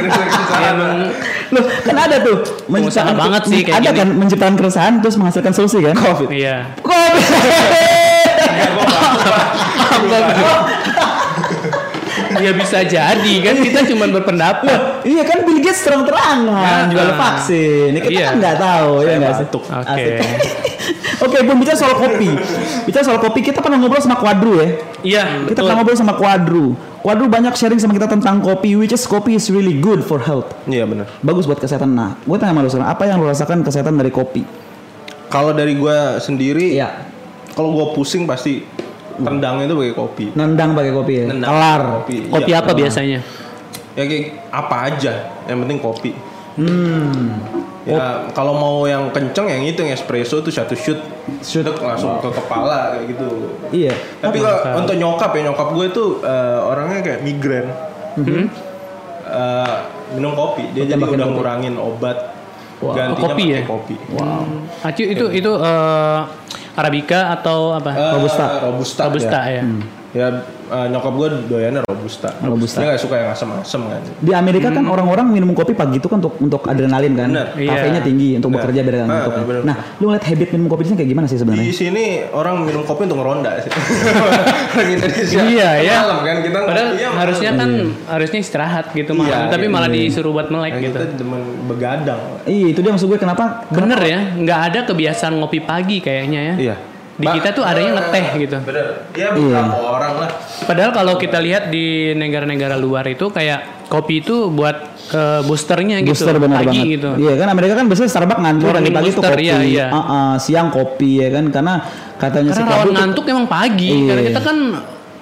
Loh, kan ada tuh Pengusaha banget sih kayak ada gini. kan menciptakan keresahan terus menghasilkan solusi kan? covid iya. Covid. Ya bisa jadi kan kita cuma berpendapat. iya kan Bill Gates terang-terangan Ya, jual ah. vaksin. Ini kita Iya. kan nggak tahu ya nggak sih? Oke. Asik. Oke, Bun bicara soal kopi. Bicara soal kopi, kita pernah ngobrol sama Quadru ya. Iya, Kita betul. pernah ngobrol sama Quadru. Quadru banyak sharing sama kita tentang kopi, which is kopi is really good for health. iya benar Bagus buat kesehatan. Nah, gue tanya sama lu sekarang, apa yang lu rasakan kesehatan dari kopi? kalau dari gua sendiri Iya. kalau gua pusing pasti tendangnya itu pakai kopi Nendang pakai kopi ya. Nendang Kelar. kopi Kopi Iya. apa biasanya? ya kayak apa aja yang penting kopi Hmm. ya kalau mau yang kenceng yang itu yang espresso tuh satu shoot shoot langsung ke kepala kayak gitu Iya. tapi kalau untuk nyokap ya nyokap gue tuh eh, orangnya kayak migrain Mhm. Eh, minum kopi dia jadi Tembakin udah kopi. ngurangin obat Wah, gantinya kopi pakai ya? kopi Wow. Aci itu itu eh, arabica atau apa? Eh, Robusta. robusta Robusta ya, ya. Ya eh, nyokap gue doyannya robusta Robusta. dia nggak suka yang asam-asam kan Di Amerika kan orang-orang minum kopi pagi itu kan untuk untuk adrenalin kan. Bener. Kafeinnya Iya. tinggi untuk Bener. bekerja biar Ah, ngantuk kan. bener. Nah, lu ngeliat habit minum kopi di sini kayak gimana sih di sebenarnya? sini orang minum kopi untuk ngeronda sih Iya, ya. malam kan kita Padahal iya, harusnya kan harusnya istirahat gitu Iya, malam, tapi iya, malah disuruh buat melek Nah, gitu. kita demen begadang Iya, itu dia maksud gue kenapa? Bener ya, nggak ada kebiasaan ngopi pagi kayaknya ya. iya Di kita tuh adanya ngeteh gitu. bener ya beberapa orang lah Padahal kalau kita lihat di negara-negara luar itu kayak kopi itu buat eh, boosternya gitu, Booster benar pagi banget. gitu. Iya kan Amerika kan biasanya Starbucks ngantuk pagi-pagi tuh kopi. iya, iya. Ah, ah, siang kopi ya kan karena katanya si Karena Quadru rawan tuh- ngantuk emang pagi, Iya. karena kita kan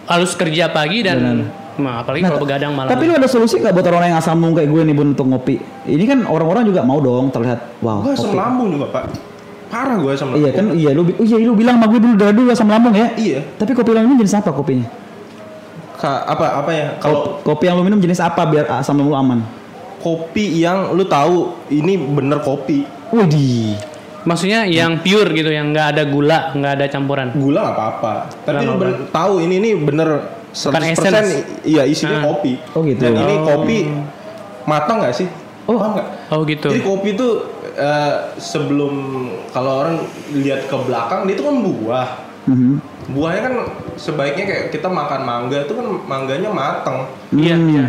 harus kerja pagi dan Nah, apalagi kalau begadang malam. Tapi lu ada solusi gak buat orang yang asam lambung kayak gue nih bun untuk ngopi? Ini kan orang-orang juga mau dong terlihat wow. gue asam lambung juga pak parah gue lambung Iya kan iya lu oh, iya lu bilang sama gue dulu dari dulu asam lambung ya. Iya. Tapi kopi lu minum jenis apa kopinya? Ka- apa apa ya kalau Kopi yang lu minum jenis apa biar asam lambung lu aman? kopi yang lu tahu ini bener kopi Widih. Maksudnya yang pure gitu, yang nggak ada gula, nggak ada campuran. gula nggak apa-apa tapi lu ben- tahu ini ini bener 100% Bukan essence. iya isinya kopi Oh, gitu. dan ini kopi matang nggak sih Oh. Paham nggak Oh gitu. jadi kopi tuh eh, sebelum kalau orang lihat ke belakang dia itu kan buah Mhm. buahnya kan sebaiknya kayak kita makan mangga itu kan mangganya matang Iya, Hmm. iya.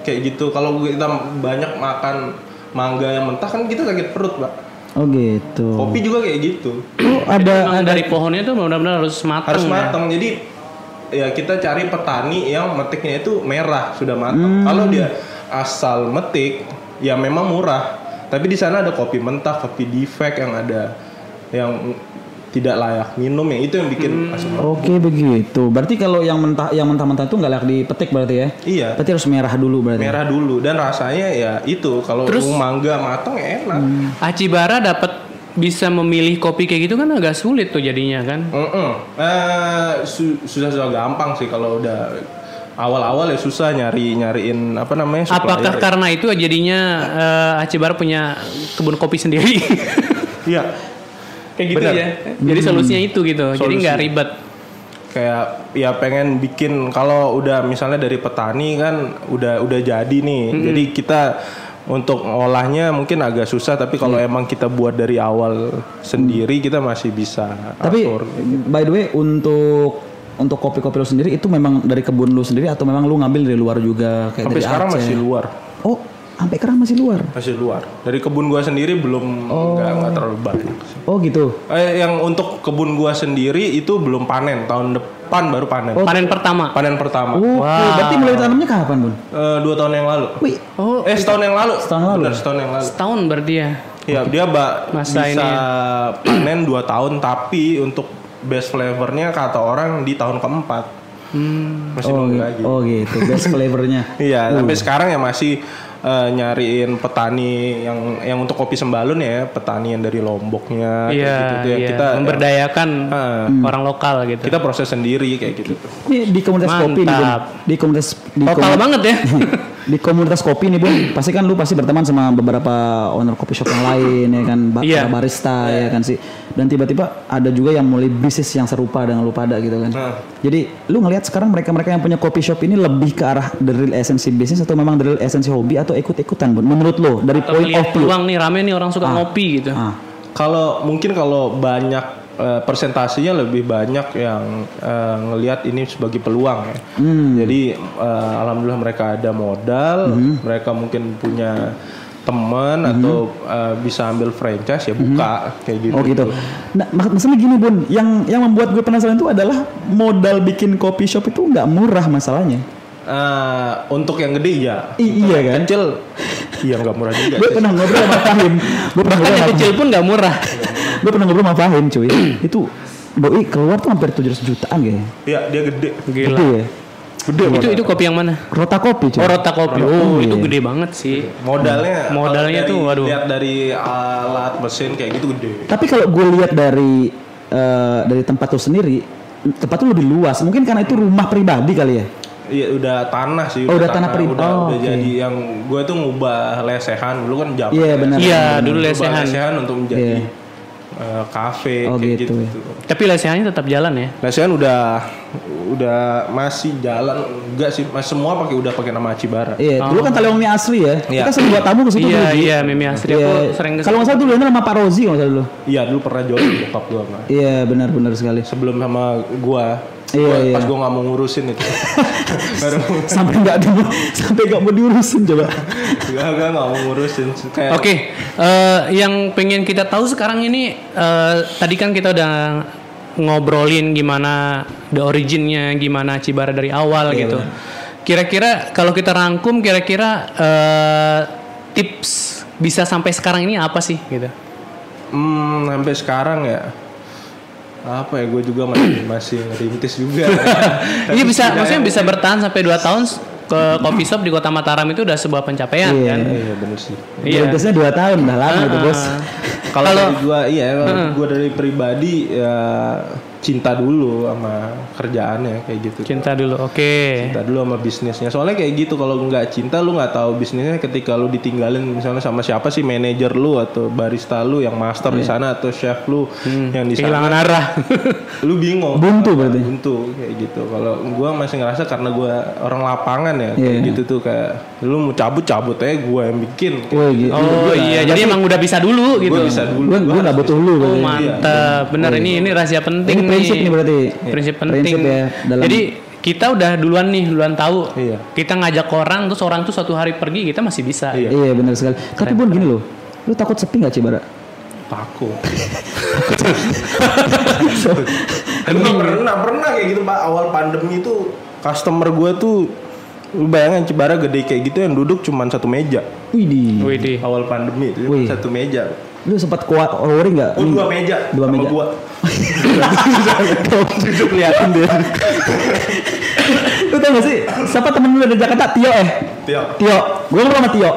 kayak gitu kalau kita banyak makan mangga yang mentah kan kita sakit perut pak Oh gitu. kopi juga kayak gitu Oh, ada Emang dari pohonnya tuh benar-benar harus matang. harus ya. matang jadi ya kita cari petani yang metiknya itu merah sudah matang kalau dia asal metik ya memang murah tapi di sana ada kopi mentah kopi defect yang ada yang tidak layak minum yang itu yang bikin asam lambung. Oke begitu. Berarti kalau yang mentah yang mentah-mentah itu nggak layak dipetik berarti ya? iya Berarti harus merah dulu berarti. merah dulu dan rasanya ya itu kalau Terus- mangga matang ya enak Acibara dapat bisa memilih kopi kayak gitu kan agak sulit tuh jadinya kan. Mm-mm. Eh, su- susah susah gampang sih kalau udah awal-awal ya susah nyari nyariin apa namanya supplier Apakah karena itu jadinya eh, Acibara punya kebun kopi sendiri? Iya. Kayak gitu Bener. ya. Jadi solusinya itu gitu. Jadi Solusi. nggak ribet. kayak ya pengen bikin kalau udah misalnya dari petani kan udah udah jadi nih jadi kita untuk ngolahnya mungkin agak susah tapi kalau emang kita buat dari awal sendiri kita masih bisa Tapi atur. by the way untuk untuk kopi-kopi lu sendiri itu memang dari kebun lu sendiri atau memang lu ngambil dari luar juga kayak sampai dari sekarang Aceh? masih luar Oh, sampai sekarang masih luar. masih luar dari kebun gua sendiri belum nggak nggak terlalu banyak sih. Oh gitu. eh, yang untuk kebun gua sendiri itu belum panen tahun depan baru panen Panen pertama. panen pertama Oh, berarti mulai tanamnya kapan, Bun? Eh, dua tahun yang lalu Wih, Oh, eh setahun yang lalu Setahun lalu? Bener, setahun yang lalu setahun berarti ya. Ya dia mbak Masa bisa ini panen 2 tahun tapi untuk best flavornya kata orang di tahun keempat masih oh, nunggu gi- lagi. oh gitu, best flavornya. Iya sampai sekarang ya masih eh, nyariin petani yang yang untuk kopi sembalun ya petani yang dari lomboknya kayak Iya, gitu tuh ya. iya. kita memberdayakan Ah. orang lokal gitu. kita proses sendiri kayak gitu. Ini di komunitas kopi nih, Bun. Mantap. Di komunitas di Lokal komunitas- banget ya. di komunitas kopi nih bun. Pasti kan lu pasti berteman sama beberapa owner coffee shop yang lain ya kan? Ba- para barista ya kan sih. Dan tiba-tiba ada juga yang mulai bisnis yang serupa dengan lu pada gitu kan. Nah. jadi lu ngelihat sekarang mereka-mereka yang punya coffee shop ini lebih ke arah dari esensi bisnis atau memang dari esensi hobi atau ikut-ikutan bun? Menurut lu dari Atau point of view. peluang nih rame nih orang suka ngopi gitu. ah. Kalau mungkin kalau banyak eh, persentasenya lebih banyak yang eh, ngelihat ini sebagai peluang ya. Jadi eh, alhamdulillah mereka ada modal, mereka mungkin punya teman atau eh, bisa ambil franchise ya buka kayak gitu. Oh gitu. Nah, mak- maksudnya gini bun, yang yang membuat gue penasaran itu adalah modal bikin coffee shop itu nggak murah masalahnya. Eh, untuk yang gede ya. I- iya kan? Kecil iya nggak murah juga. Gue pernah ngobrol sama Fahim. Gue pernah ngobrol kecil pun nggak murah. Gue pernah ngobrol sama Fahim cuy. itu doi keluar tuh hampir 700 jutaan kayaknya. Iya dia gede. Gila. Gede ya. Gede Itu itu kopi yang mana? Rota kopi cuy. Oh, rota kopi. Oh, itu gede banget sih. Modalnya Modalnya tuh, waduh. Lihat dari alat mesin kayak gitu gede. Tapi kalau gue lihat dari eh, dari tempat tuh sendiri, tempat tuh lebih luas. Mungkin karena itu rumah pribadi kali ya. Iya udah tanah sih. Oh, udah tanah pri- Udah, oh, udah oke. jadi yang gue tuh ngubah lesehan dulu kan Japan. Iya, benar. Iya, dulu Ngubah lesehan. lesehan untuk menjadi Iya. Eh, kafe Oh, kayak gitu gitu. ya. Tapi lesehannya tetap jalan ya. Lesehan udah udah masih jalan enggak sih mas semua pakai udah pakai nama Acibara. Iya, dulu kan Taliong Mie asli ya. Iya. Kita sering buat tamu ke situ Iya, dulu, iya, Mimi Asri Iya. aku sering ke Kalau nggak salah dulu ini sama Pak Rozi kalau salah dulu. Iya dulu pernah jual di bokap gua. Iya, benar-benar sekali. Sebelum sama gua. Iya, gua- iya. Pas gua nggak mau ngurusin itu. Baru sampai nggak di sampai nggak mau diurusin coba. Gak, gak, nggak mau ngurusin. Kayak Oke, eh, yang pengen kita tahu sekarang ini eh, tadi kan kita udah ngobrolin gimana the originnya, gimana Cibara dari awal Iya, gitu. Kira-kira kalau kita rangkum, kira-kira eh, tips bisa sampai sekarang ini apa sih gitu? Hmm, sampai sekarang ya apa ya gue juga masih masih ngerintis juga. Iya bisa, maksudnya bisa bertahan sampai 2 tahun ke coffee shop di Kota Mataram itu udah sebuah pencapaian Iya. kan? Iya bener sih. Iya. Berintisnya dua tahun udah lama gitu bos. Kalau dari gua iya, gua dari pribadi ya cinta dulu sama kerjaannya kayak gitu. Cinta dulu, oke. Cinta dulu sama bisnisnya. Soalnya kayak gitu kalau nggak cinta lu nggak tahu bisnisnya ketika lu ditinggalin misalnya sama siapa sih manajer lu atau barista lu yang master di sana atau chef lu yang di sana. Kehilangan arah. Lu bingung. Buntu berarti. Buntu kayak gitu. Kalau gua masih ngerasa karena gua orang lapangan ya kayak Iya. gitu tuh kayak lu mau cabut cabut aja gua yang bikin. Wah, gitu. oh iya, jadi emang udah bisa dulu gitu. Gua bisa dulu. Gue gue nggak butuh lu Oh mantap, bener ini ini rahasia penting Prinsip nih. nih berarti. Prinsip penting. Prinsip ya dalam Jadi kita udah duluan nih, duluan tahu. Iya. Kita ngajak orang terus orang tuh suatu hari pergi kita masih bisa. Iya. Iya benar sekali. Tapi Bun gini loh, lu takut sepi nggak Cibara? Takut. Emang pernah pernah kayak gitu pak awal pandemi itu customer gue tuh lu bayangin Cibara gede kayak gitu yang duduk cuma satu meja Widih. Widih. awal pandemi itu satu meja Lu sempat kuat worry nggak? oh dua meja Dua sama meja. gua Duduk liatin dia. lu tau gak sih? Siapa temen lu dari Jakarta? Tio eh? Tio Tio. Gue ngobrol sama Tio.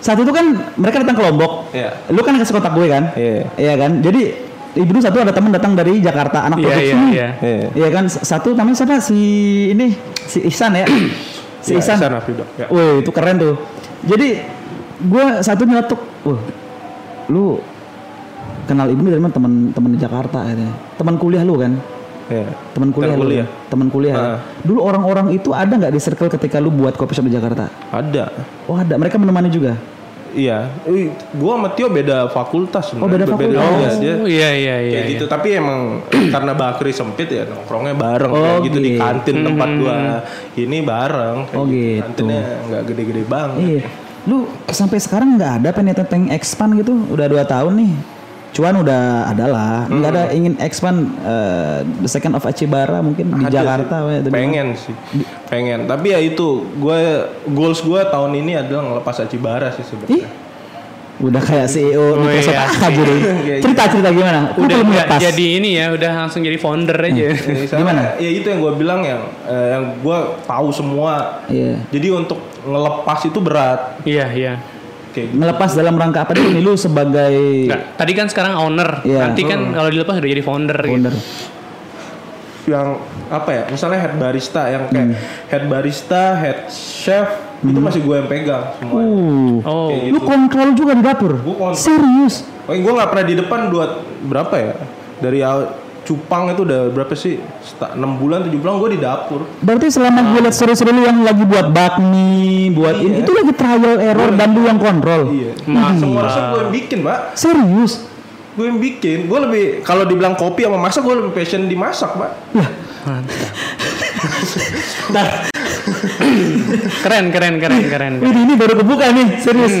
Saat itu kan mereka datang ke Lombok. Iya. Lu kan ke kontak gue kan? Iya. Iya kan? Jadi ibu satu ada teman datang dari Jakarta anak Iya, produksi. iya, iya. Iya. Iya kan? Satu namanya siapa? Si ini si Ihsan ya. si Ya, Ihsan. Ihsan Afrido, ya. Wih, itu keren tuh. Jadi gue satu nyeletuk, wah, lu kenal Ibnu dari mana teman-teman di Jakarta katanya. Teman kuliah lu kan? Iya. Teman kuliah, lu kuliah. kan? Teman kuliah. ya? Ah. Dulu orang-orang itu ada nggak di circle ketika lu buat coffee shop di Jakarta? Ada. Oh ada, mereka menemani juga. Iya. Ih, Gua sama Tio beda fakultas Oh, beda fakultas. iya, dia Oh iya iya iya. kayak iya. gitu tapi emang karena Bakri sempit ya nongkrongnya bareng Oh, kayak gitu di gitu. kantin tempat gua ini bareng kayak Oh, gitu. kantinnya nggak gede-gede banget Iya. Lu sampai sekarang nggak ada pengen pengen expand gitu? Udah dua tahun nih. Cuan udah ada lah. Nggak ada ingin expand eh, the second of Achibara mungkin di Ada Jakarta. sih. atau di pengen sih pengen tapi ya itu gue goals gue tahun ini adalah ngelepas Acibara sih Ih, sebenarnya udah kayak CEO Oh, Microsoft iya. aja deh. Kayak Cerita cerita gimana? Udah belum lepas. jadi ini ya, udah langsung jadi founder aja. Ya, sama- Gimana? ya itu yang gue bilang yang eh, yang gue tahu semua Iya. jadi untuk ngelepas itu berat Iya iya. kayak gitu. Ngelepas dalam rangka apa nih lu sebagai Nggak, tadi kan sekarang owner, Iya. nanti kan kalau dilepas udah jadi founder. gitu. founder? yang apa ya misalnya head barista yang kayak Hmm. head barista head chef itu masih gue yang pegang semua Uh. Oh, Kayak Lu gitu. kontrol juga di dapur? Gua kontrol. Serius? Oh, gue nggak pernah di depan dua berapa ya dari awal cupang itu udah berapa sih enam bulan tujuh bulan gue di dapur Berarti selama gue liat story-story lu yang lagi buat bakmi, buat ini, itu lagi trial error dan lu yang kontrol. iya nah, semua resep gue yang bikin mbak Serius? gue yang bikin gue lebih kalau dibilang kopi sama masak gue lebih passion di masak mbak keren keren keren keren. Wih, ini baru kebuka nih, serius.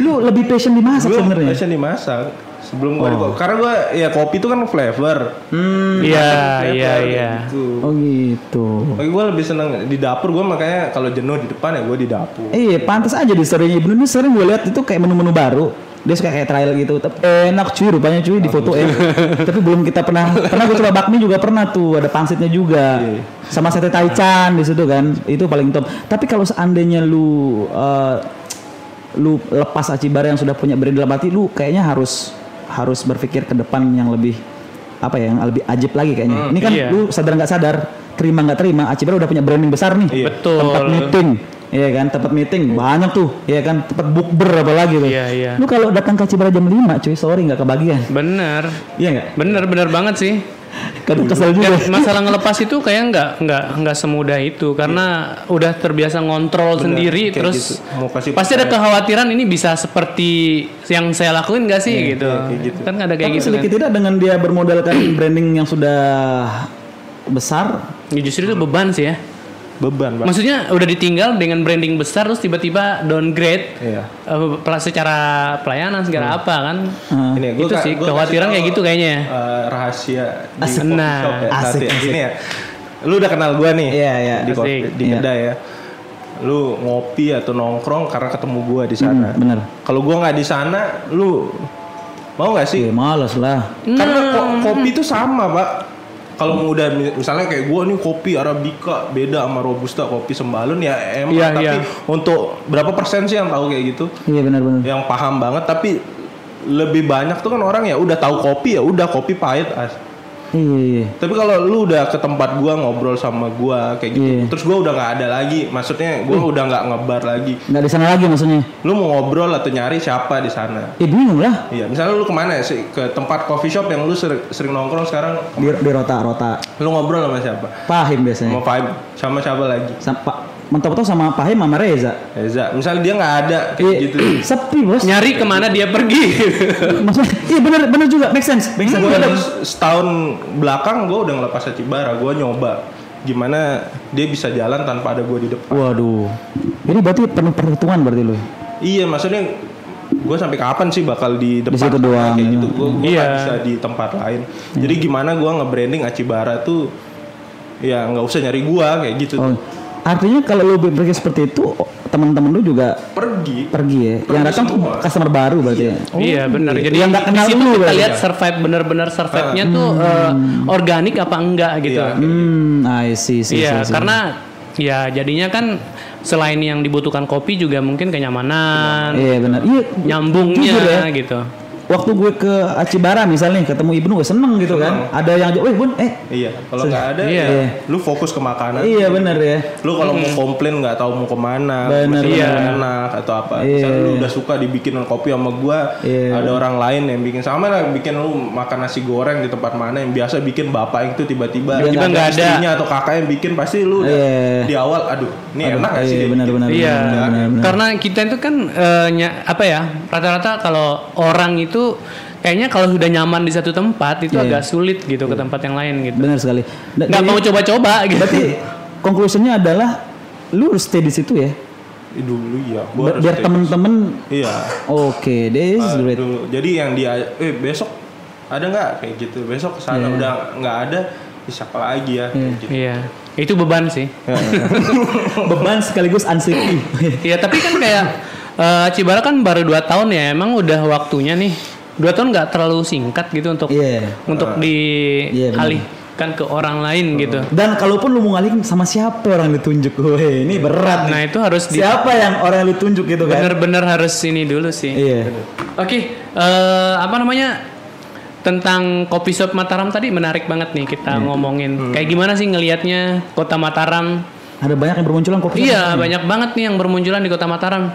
Lu lebih passion di masak sebenarnya. passion di masak sebelum gue karena gue ya kopi itu kan flavor Hmm. Iya iya iya. gitu. Oh gitu. Tapi gue lebih seneng di dapur gue makanya kalau jenuh di depan ya gue di dapur. Iya, pantas aja di story-nya Ibnu ini sering gue lihat itu kayak menu-menu baru. Dia suka kayak trial gitu. Tapi enak cuy rupanya cuy di foto ya. Tapi belum kita pernah pernah gue coba bakmi juga pernah tuh, ada pangsitnya juga. Iya. Sama sate taichan di situ kan. Itu paling top. Tapi kalau seandainya lu eh, lu lepas Acibara yang sudah punya brand dalam arti lu kayaknya harus harus berpikir ke depan yang lebih apa ya yang lebih ajib lagi kayaknya. Ini kan iya. lu sadar nggak sadar, terima nggak terima, Acibara udah punya branding besar nih Iya. Betul. tempat meeting Iya kan tempat meeting banyak tuh Iya kan tempat bukber apalagi tuh Iya, iya. lu kalau datang ke Cibara jam 5 cuy sorry nggak kebagian Bener. iya nggak Bener bener banget sih. kadang kesel juga Dan masalah ngelepas itu kayak nggak nggak nggak semudah itu karena udah terbiasa ngontrol sendiri kayak terus gitu. Mau kasih pasti ada kekhawatiran ini bisa seperti yang saya lakuin nggak sih gitu. kayak gitu. kan ada kayak tapi gitu kan. tidak dengan dia bermodalkan branding yang sudah besar Ya, justru itu beban sih ya. Beban pak. Maksudnya udah ditinggal dengan branding besar terus tiba-tiba downgrade Iya. pel- secara pelayanan segala apa kan. Heeh. Ini ya, gua Itu sih, gua kekhawatiran kayak gitu kayaknya ya. eh, rahasia di Asik. Nah, shop ya. asik, Satu ya. asik. Gini ya. Lu udah kenal gua nih. Iya, iya. Di, kopi, Asik. di Iya. kedai ya. Lu ngopi atau nongkrong karena ketemu gua di sana. Hmm, bener Kalau gua nggak di sana, lu mau nggak sih? Iya males lah Karena ko- kopi itu sama, Pak. Kalau udah mi- misalnya kayak gua nih kopi arabica beda sama robusta kopi sembalun ya emang Iya, tapi iya. untuk berapa persen sih yang tahu kayak gitu? iya benar-benar Yang paham banget tapi lebih banyak tuh kan orang ya udah tahu kopi ya udah kopi pahit as. Iya iya Tapi kalau lu udah ke tempat gua ngobrol sama gua kayak gitu, Iya. terus gua udah nggak ada lagi, maksudnya gua udah nggak ngebar lagi. nggak di sana lagi maksudnya Lu mau ngobrol atau nyari siapa di sana? eh bingung lah Iya, misalnya lu ke mana ya sih ke tempat coffee shop yang lu sering, sering nongkrong sekarang, di, di rota rota lu ngobrol sama siapa? pahim biasanya Sama Fahim, sama siapa lagi? sama mentok-mentok sama Pahim sama Reza Eza, misalnya dia nggak ada kayak Iya, gitu. sepi bos Nyari ke mana dia pergi. maksudnya iya bener bener juga make sense make sense Gue udah setahun belakang gue udah ngelepas Acibara, gue nyoba gimana dia bisa jalan tanpa ada gue di depan. waduh ini berarti penuh perhitungan berarti lu Iya, maksudnya gue sampai kapan sih bakal di depan situ doang, kayak iya. gitu. Gue gue Iya. bisa di tempat lain. Jadi gimana gue nge-branding Acibara tuh ya nggak usah nyari gue kayak gitu. Oh, artinya kalau lu berpikir seperti itu, oh, teman-teman lu juga Pergi. pergi ya. yang datang tuh customer baru berarti ya. iya benar. gitu. Jadi yang nggak kenal lu kita lihat survive bener-bener survive-nya tuh Hmm. eh, organik apa enggak gitu. Iya. Hmm, I see, see, Iya, see, see. karena ya jadinya kan selain yang dibutuhkan kopi juga mungkin kenyamanan, Iya benar. Iya, nyambungnya jujur ya. gitu. Waktu gue ke Acibara misalnya ketemu Ibnu gue seneng gitu kan. Ada yang, weh bun, eh Iya, kalau nggak ada Iya. ya lu fokus ke makanan. iya bener ya. Lu kalau mau komplain nggak tahu mau ke mana, Bener, masih bener. enak atau apa. Iya. Misalnya lu udah suka dibikinin kopi sama gua, Iya. ada orang lain yang bikin sama lah bikin lu makan nasi goreng di tempat mana yang biasa bikin bapak itu tiba-tiba Tiba-tiba nggak ada. istrinya atau kakak yang bikin pasti lu udah Iya. di awal aduh ini Aduh, enak sih iya, benar, benar, Iya, benar, benar, benar. karena kita itu kan eh, nya- apa ya rata-rata kalau orang itu kayaknya kalau sudah nyaman di satu tempat itu Iya. agak sulit gitu ke tempat yang lain gitu. Benar sekali. Da- Nggak jadi- mau coba-coba gitu. Berarti konklusinya adalah lu harus stay di situ ya. Dulu ya gua Bi- harus Biar stay. temen-temen iya oke, this is Ah, great. dulu. jadi yang dia eh besok ada nggak kayak gitu besok ke sana Iya. udah nggak ada ya siapa lagi ya kayak gitu. Iya, itu beban sih. Beban sekaligus anxiety. Iya, tapi kan kayak eh, Cibara kan baru 2 tahun ya, emang udah waktunya nih. 2 tahun nggak terlalu singkat gitu untuk Iya. untuk Iya, benar. dialihkan ke orang lain gitu. Dan kalaupun lu mau ngalihin sama siapa orang yang ditunjuk, weh ini berat. Nah, nih. itu harus di Siapa yang orang yang lu tunjuk gitu kan? bener-bener harus ini dulu sih. Iya. Oke, eh, apa namanya tentang kopi shop Mataram tadi menarik banget nih kita Iya. ngomongin. Hmm. Kayak gimana sih ngelihatnya kota Mataram? Ada banyak yang bermunculan kopi. shop. Iya, banyak banget nih yang bermunculan di kota Mataram.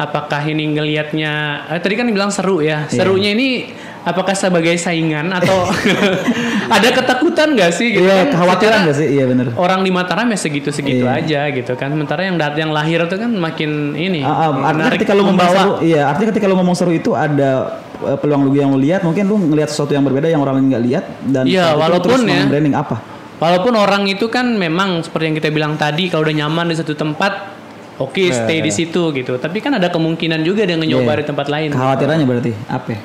Apakah ini ngelihatnya? Eh, tadi kan bilang seru ya. Iya. Serunya ini apakah sebagai saingan atau ada ketakutan nggak sih? gitu Iya, kan? kekhawatiran gak sih? Iya bener. Orang di Mataram ya segitu-segitu Iya. aja gitu kan. Sementara yang dat yang lahir itu kan makin ini Ah, ah, artinya ketika lu membawa. seru, iya, artinya ketika lu ngomong seru itu ada eh, peluang lu yang lu lihat, mungkin lu ngelihat sesuatu yang berbeda yang orang lain nggak lihat dan Iya, saat itu walaupun terus ya. branding apa? Walaupun orang itu kan memang seperti yang kita bilang tadi kalau udah nyaman di satu tempat oke stay di situ gitu. Tapi kan ada kemungkinan juga dia nyoba Iya. di tempat lain. Kekhawatirannya berarti apa? ya?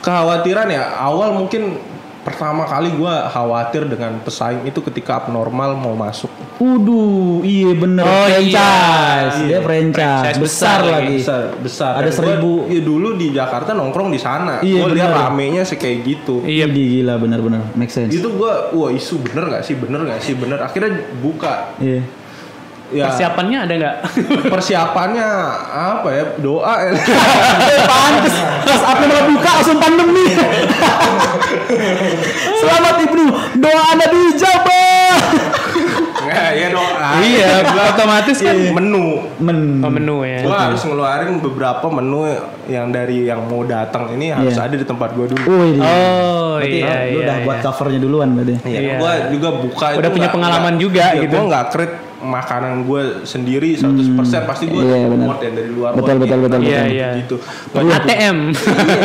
kekhawatiran ya awal mungkin pertama kali gua khawatir dengan pesaing itu ketika abnormal mau masuk Uduh, iya bener Oh, franchise, iya. dia franchise, Franchise besar, besar lagi. besar besar Ada Dan gua, seribu. ya dulu di Jakarta nongkrong di sana Iya, gua lihat ramenya sih kayak gitu Iya. Gila bener-bener make sense. itu gua wah isu bener gak sih bener gak sih bener akhirnya buka Iya. Ya Persiapannya ada nggak? persiapannya apa ya doa ya Pantes, pas apa malah buka langsung pandemi. Selamat Ibnu, doa Anda dijabah. Nggak, ya doa iya, otomatis kan menu Men. oh, menu ya. gua harus ngeluarin beberapa menu yang dari yang mau datang ini harus Iya. ada di tempat gua dulu Wih, Oh berarti iya lu iya. udah buat iya. covernya duluan berarti. Iya, Iya. gua juga buka Udah itu punya nggak- pengalaman nggak- juga iya, gitu. Gua nggak create makanan gue sendiri 100% pasti gue Iya, benar. import yang dari luar. Betul, betul, betul, Iya betul. iya. Gitu. ATM.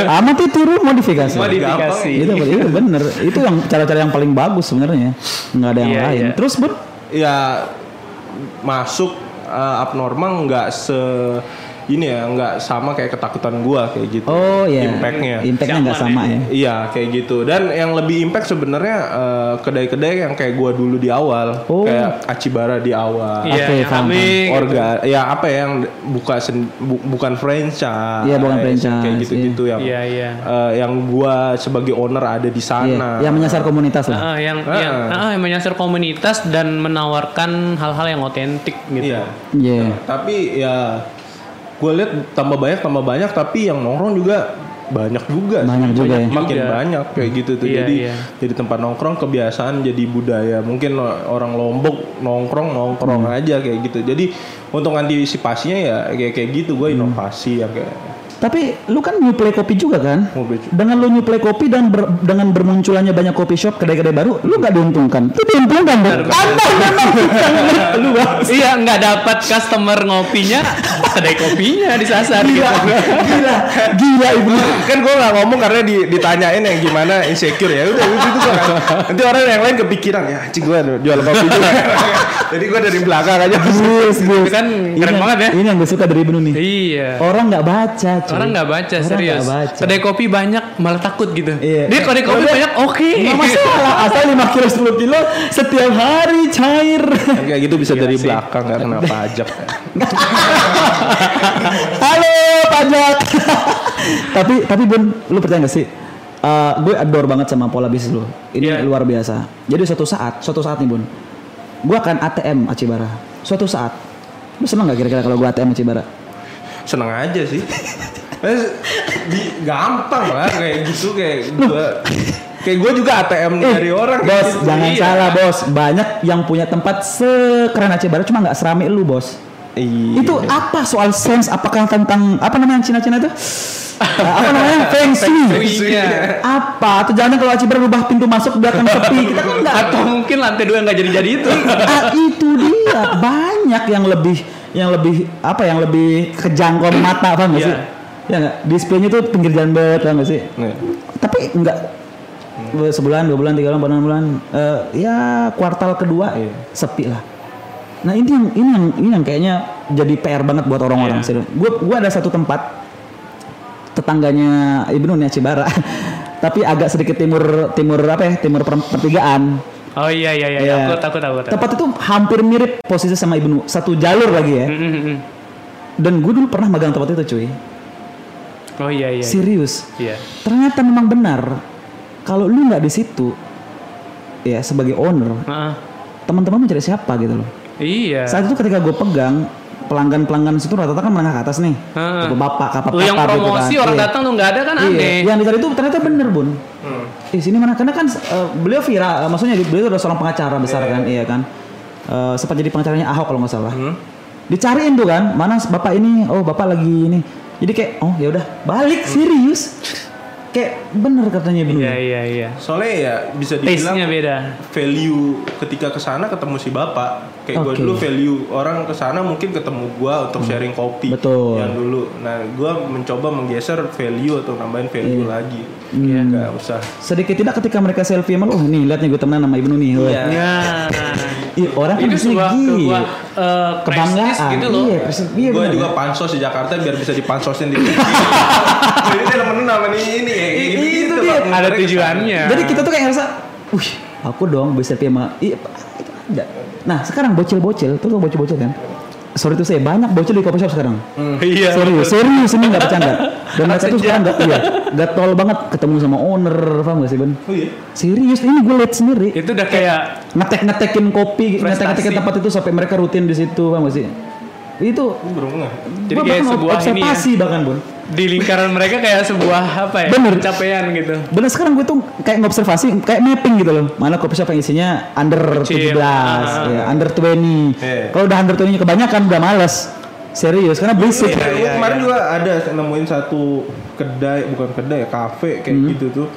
Amat itu turun modifikasi. Modifikasi. itu, itu bener. Itu yang cara-cara yang paling bagus sebenarnya. Nggak ada yang Iya, lain. iya. Terus bun, Ya masuk uh, abnormal nggak se ini ya nggak sama kayak ketakutan gue kayak gitu. oh ya. Impactnya. Impactnya nggak sama ya. Iya kayak gitu dan yang lebih impact sebenarnya uh, kedai-kedai yang kayak gua dulu di awal Oh. kayak Acibara di awal Iya, paham, kami gitu. orga ya apa ya yang buka sen- bu- bukan franchise Iya, bukan franchise, kayak gitu-gitu yang Iya, iya. eh, yang gua sebagai owner ada di Iya, sana yang menyasar komunitas lah. Ah, yang Ah. yang ah, yang menyasar komunitas dan menawarkan hal-hal yang otentik gitu. iya Iya. tapi ya gue lihat tambah banyak tambah banyak tapi yang nongkrong juga banyak juga sih. Banyak juga ya. makin Juga. banyak kayak gitu tuh Iya, jadi iya. jadi tempat nongkrong kebiasaan jadi budaya mungkin orang lombok nongkrong nongkrong Hmm. aja kayak gitu jadi untuk antisipasinya ya kayak kayak gitu gue Hmm. inovasi ya kayak Tapi lu kan nyuplai kopi juga kan? Juga. Dengan lu nyuplai kopi dan ber- dengan bermunculannya banyak kopi shop, kedai-kedai baru, lu gak diuntungkan. Lu diuntungkan dong. Anda memang lu. Iya, nggak dapat customer ngopinya, kedai kopinya disasar gitu. Gila, gila ibu. kan gue nggak ngomong karena di, ditanyain yang gimana insecure ya udah itu tuh kan. nanti orang yang lain kepikiran ya cik gue jual kopi juga jadi gue dari belakang aja Yes, yes. Kan keren banget ya. Ini yang gue suka dari Ibnu nih. Iya. Orang nggak baca, cuy. Orang nggak baca Orang serius. nggak baca. Kedai kopi banyak malah takut gitu. Iya. Dia kedai kopi Udah. banyak oke. Nggak masalah, asal 5 kilo 10 kilo setiap hari cair. Kayak gitu bisa Gila dari sih. belakang nggak kena pajak Halo pajak. tapi tapi Bun, lu percaya gak sih? Eh, gue adore banget sama pola bisnis lu. Ini Iya. luar biasa. Jadi suatu saat, suatu saat nih Bun, gue akan ATM Acibara. Suatu saat, lu seneng gak kira-kira kalau gue ATM Acibara? seneng aja sih di, gampang lah kayak gitu kayak gua kayak gue juga ATM dari orang Bos, gitu. jangan Iya. salah bos. Banyak yang punya tempat sekeren Aceh Barat cuma nggak serame lu bos. Iya. Itu apa soal sense? Apakah tentang apa namanya Cina-Cina itu? apa namanya feng shui? Shui-nya. Apa? Atau jangan kalau Aceh Barat rubah pintu masuk dia akan sepi. Kita kan nggak. Atau mungkin lantai dua nggak jadi-jadi itu. Ah, itu dia banyak yang lebih yang lebih apa yang lebih kejangkau mata paham nggak sih? Ya nggak. Displaynya tuh pinggir jalan banget paham nggak sih? Iya. Tapi enggak sebulan, dua bulan, tiga bulan, empat bulan, eh, ya kuartal kedua Iya. sepi lah. Nah ini yang ini yang ini yang kayaknya jadi PR banget buat orang-orang. Iya. Gue gue ada satu tempat tetangganya Ibnu nih Cibara, tapi agak sedikit timur timur apa ya timur per- pertigaan. Oh iya iya iya, Iya. aku takut takut. takut. Tempat itu hampir mirip posisi sama Ibnu, satu jalur lagi ya. Mm. Dan gue dulu pernah magang tempat itu cuy, Oh iya iya. serius. Iya. Ternyata memang benar kalau lu nggak di situ, ya sebagai owner, teman-teman mencari siapa gitu loh. Iya. Saat itu ketika gue pegang pelanggan-pelanggan situ rata-rata kan menengah ke atas nih, Heeh. Bapak bapak, kapal Lu yang promosi orang datang tuh nggak ada kan Iya, aneh. yang dicari itu ternyata bener bun. Hmm. Eh sini mana? Karena kan eh, beliau viral, eh, maksudnya beliau adalah seorang pengacara besar kan, iya kan. Eh, sempat jadi pengacaranya Ahok kalau nggak salah. Hmm. Dicariin tuh kan, mana bapak ini? Oh bapak lagi ini. Jadi kayak, oh ya udah balik serius. Kayak bener katanya Ibnu. Iya iya iya. Soalnya ya bisa dibilang Taste-nya beda. value ketika ke sana ketemu si bapak. Kayak gue Oke. dulu value orang ke sana mungkin ketemu gua untuk sharing kopi. Hmm. Betul. Yang dulu. Nah gue mencoba menggeser value atau nambahin value lagi. Iya. Nggak usah. Sedikit tidak ketika mereka selfie emang, oh nih lihat nih gue temenan sama Ibnu nih. Iya. Ya. Ih, orang kan gila. sebuah eh, kebanggaan gitu loh. Iya, prestis. Iya, gue juga pansos di Jakarta biar bisa dipansosin di Jadi dia temenan sama nih ini kayak I- gitu, itu gitu dia. Bang. Ada tujuannya. Jadi kita tuh kayak ngerasa, wih, aku dong bisa selfie sama, iya, ada. Nah sekarang bocil-bocil, tuh tuh bocil-bocil kan. Sorry tuh saya banyak bocil di coffee shop sekarang. Iya. serius, serius ini nggak bercanda. Dan mereka tuh sekarang nggak, iya, nggak tol banget ketemu sama owner, paham gak sih Ben? Oh iya. Serius, ini gue liat sendiri. Itu udah kayak Ngetek-ngetekin kopi, Prestasi. ngetek-ngetekin tempat itu sampai mereka rutin di situ, paham gak sih? Itu nggak. Jadi kayak sebuah ini ya. bahkan bun. Di lingkaran mereka kayak sebuah apa ya? Bener. Capaian gitu. Bener sekarang gue tuh kayak ngobservasi, kayak mapping gitu loh. Mana coffee shop yang isinya under Kecil. 17, Ah. ya, under 20. Iya. Kalau udah under 20 kebanyakan udah males. Serius, karena berisik. Iya, gua kemarin juga ada nemuin satu kedai, bukan kedai, kafe kayak Hmm. gitu tuh.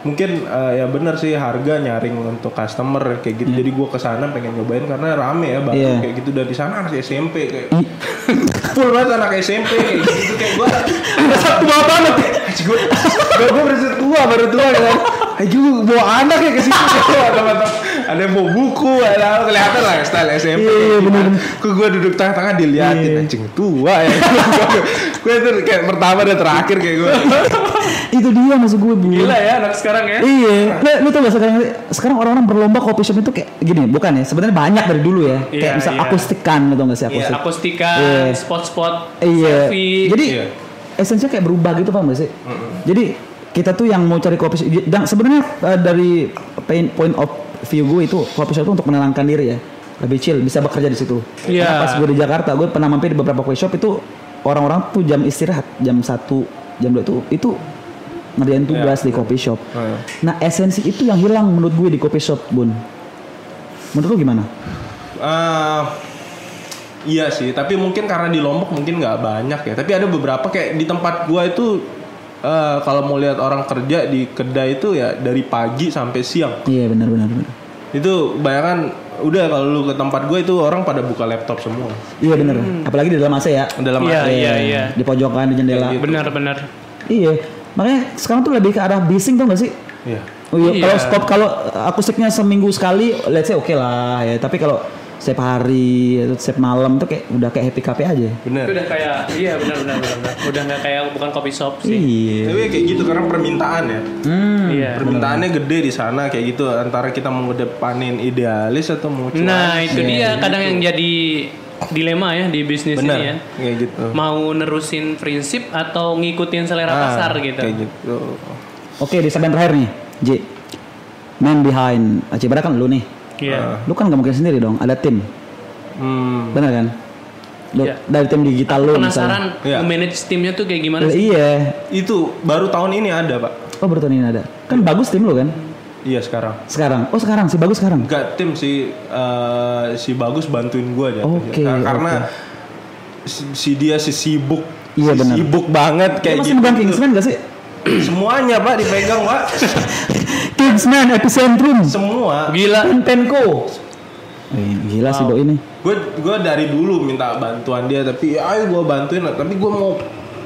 Mungkin eh, ya benar sih harga nyaring untuk customer kayak gitu. Jadi gua ke sana pengen nyobain karena rame ya baru Iya. kayak gitu dan di sana anak SMP kayak I- full banget anak SMP kayak gitu kayak gua tua banget. gue gue gue tua baru tua kan ayo bawa anak ya ke situ teman-teman ada yang bawa buku ada kelihatan lah style SMP Iya, iya, bener, kok gue duduk tengah-tengah diliatin Iya. anjing tua ya gue itu kayak pertama dan terakhir kayak gue Itu dia maksud gue bu. Gila ya anak sekarang ya. Iya, lu, lu tau gak sekarang sekarang orang-orang berlomba coffee shop itu kayak gini, bukan ya? Sebenarnya banyak dari dulu ya. Iya, kayak misal iya. akustikan, lu tau gak sih akustik? Akustikan, Iya. spot-spot, Iya. selfie. Jadi Iya. esensinya kayak berubah gitu paham gak sih? Jadi kita tuh yang mau cari kopi shop dan sebenarnya eh, dari pain- point of view gue itu kopi shop itu untuk menenangkan diri ya. Lebih chill, bisa bekerja di situ. Iya. Karena pas gue di Jakarta, gue pernah mampir di beberapa coffee shop itu orang-orang tuh jam istirahat, jam 1, jam 2 itu itu ngerjain tugas di coffee shop. Iya. Nah, esensi itu yang hilang menurut gue di coffee shop, Bun. Menurut lu gimana? Eh, iya sih tapi mungkin karena di Lombok mungkin nggak banyak ya tapi ada beberapa kayak di tempat gua itu eh, kalau mau lihat orang kerja di kedai itu ya dari pagi sampai siang Iya, benar benar benar. Itu bayangkan udah kalau lu ke tempat gue itu orang pada buka laptop semua Iya benar. Apalagi di dalam AC ya. dalam Iya, arti- iya, iya. Di pojokan di jendela. Gitu. Benar-benar. Iya, makanya sekarang tuh lebih ke arah bising tuh gak sih? Iya. Oh iya, Iya. kalau skop kalau akustiknya seminggu sekali, let's say oke lah ya. Tapi kalau setiap hari atau setiap malam tuh kayak udah kayak happy cafe aja. bener Itu udah kayak iya benar-benar benar. Udah nggak kayak bukan kopi shop sih. Iya. tapi kayak gitu karena permintaan ya Hmm. Iya. permintaannya gede di sana kayak gitu antara kita mau ngedepanin idealis atau mau cuan Nah, itu Iya, dia kadang yang jadi dilema ya di bisnis bener ini ya. kayak gitu Mau nerusin prinsip atau ngikutin selera Ah, pasar gitu. kayak gitu Oke, di segmen terakhir nih, J. Man behind Acibara kan lu nih. Iya. Lu kan gak mungkin sendiri dong, ada tim. hmm. Bener kan? Lu- Iya. Dari tim digital lu Penasaran Iya. manage timnya tuh kayak gimana misalnya. sih? Iya. Itu baru tahun ini ada pak. Oh baru tahun ini ada. Kan bagus tim lu kan? Iya sekarang. Sekarang. Oh sekarang sih bagus sekarang. Enggak tim si eh, si bagus bantuin gue aja. Oke, karena si, si dia si sibuk. Iya, si benar. Sibuk banget Lu kayak masih gitu. megang Kingsman gak sih? Semuanya pak dipegang pak. Kingsman, Epicentrum, Semua. Gila. Penko. Eh, gila sih Wow. do ini. Gue gue dari dulu minta bantuan dia tapi ya, ayo gue bantuin tapi gue mau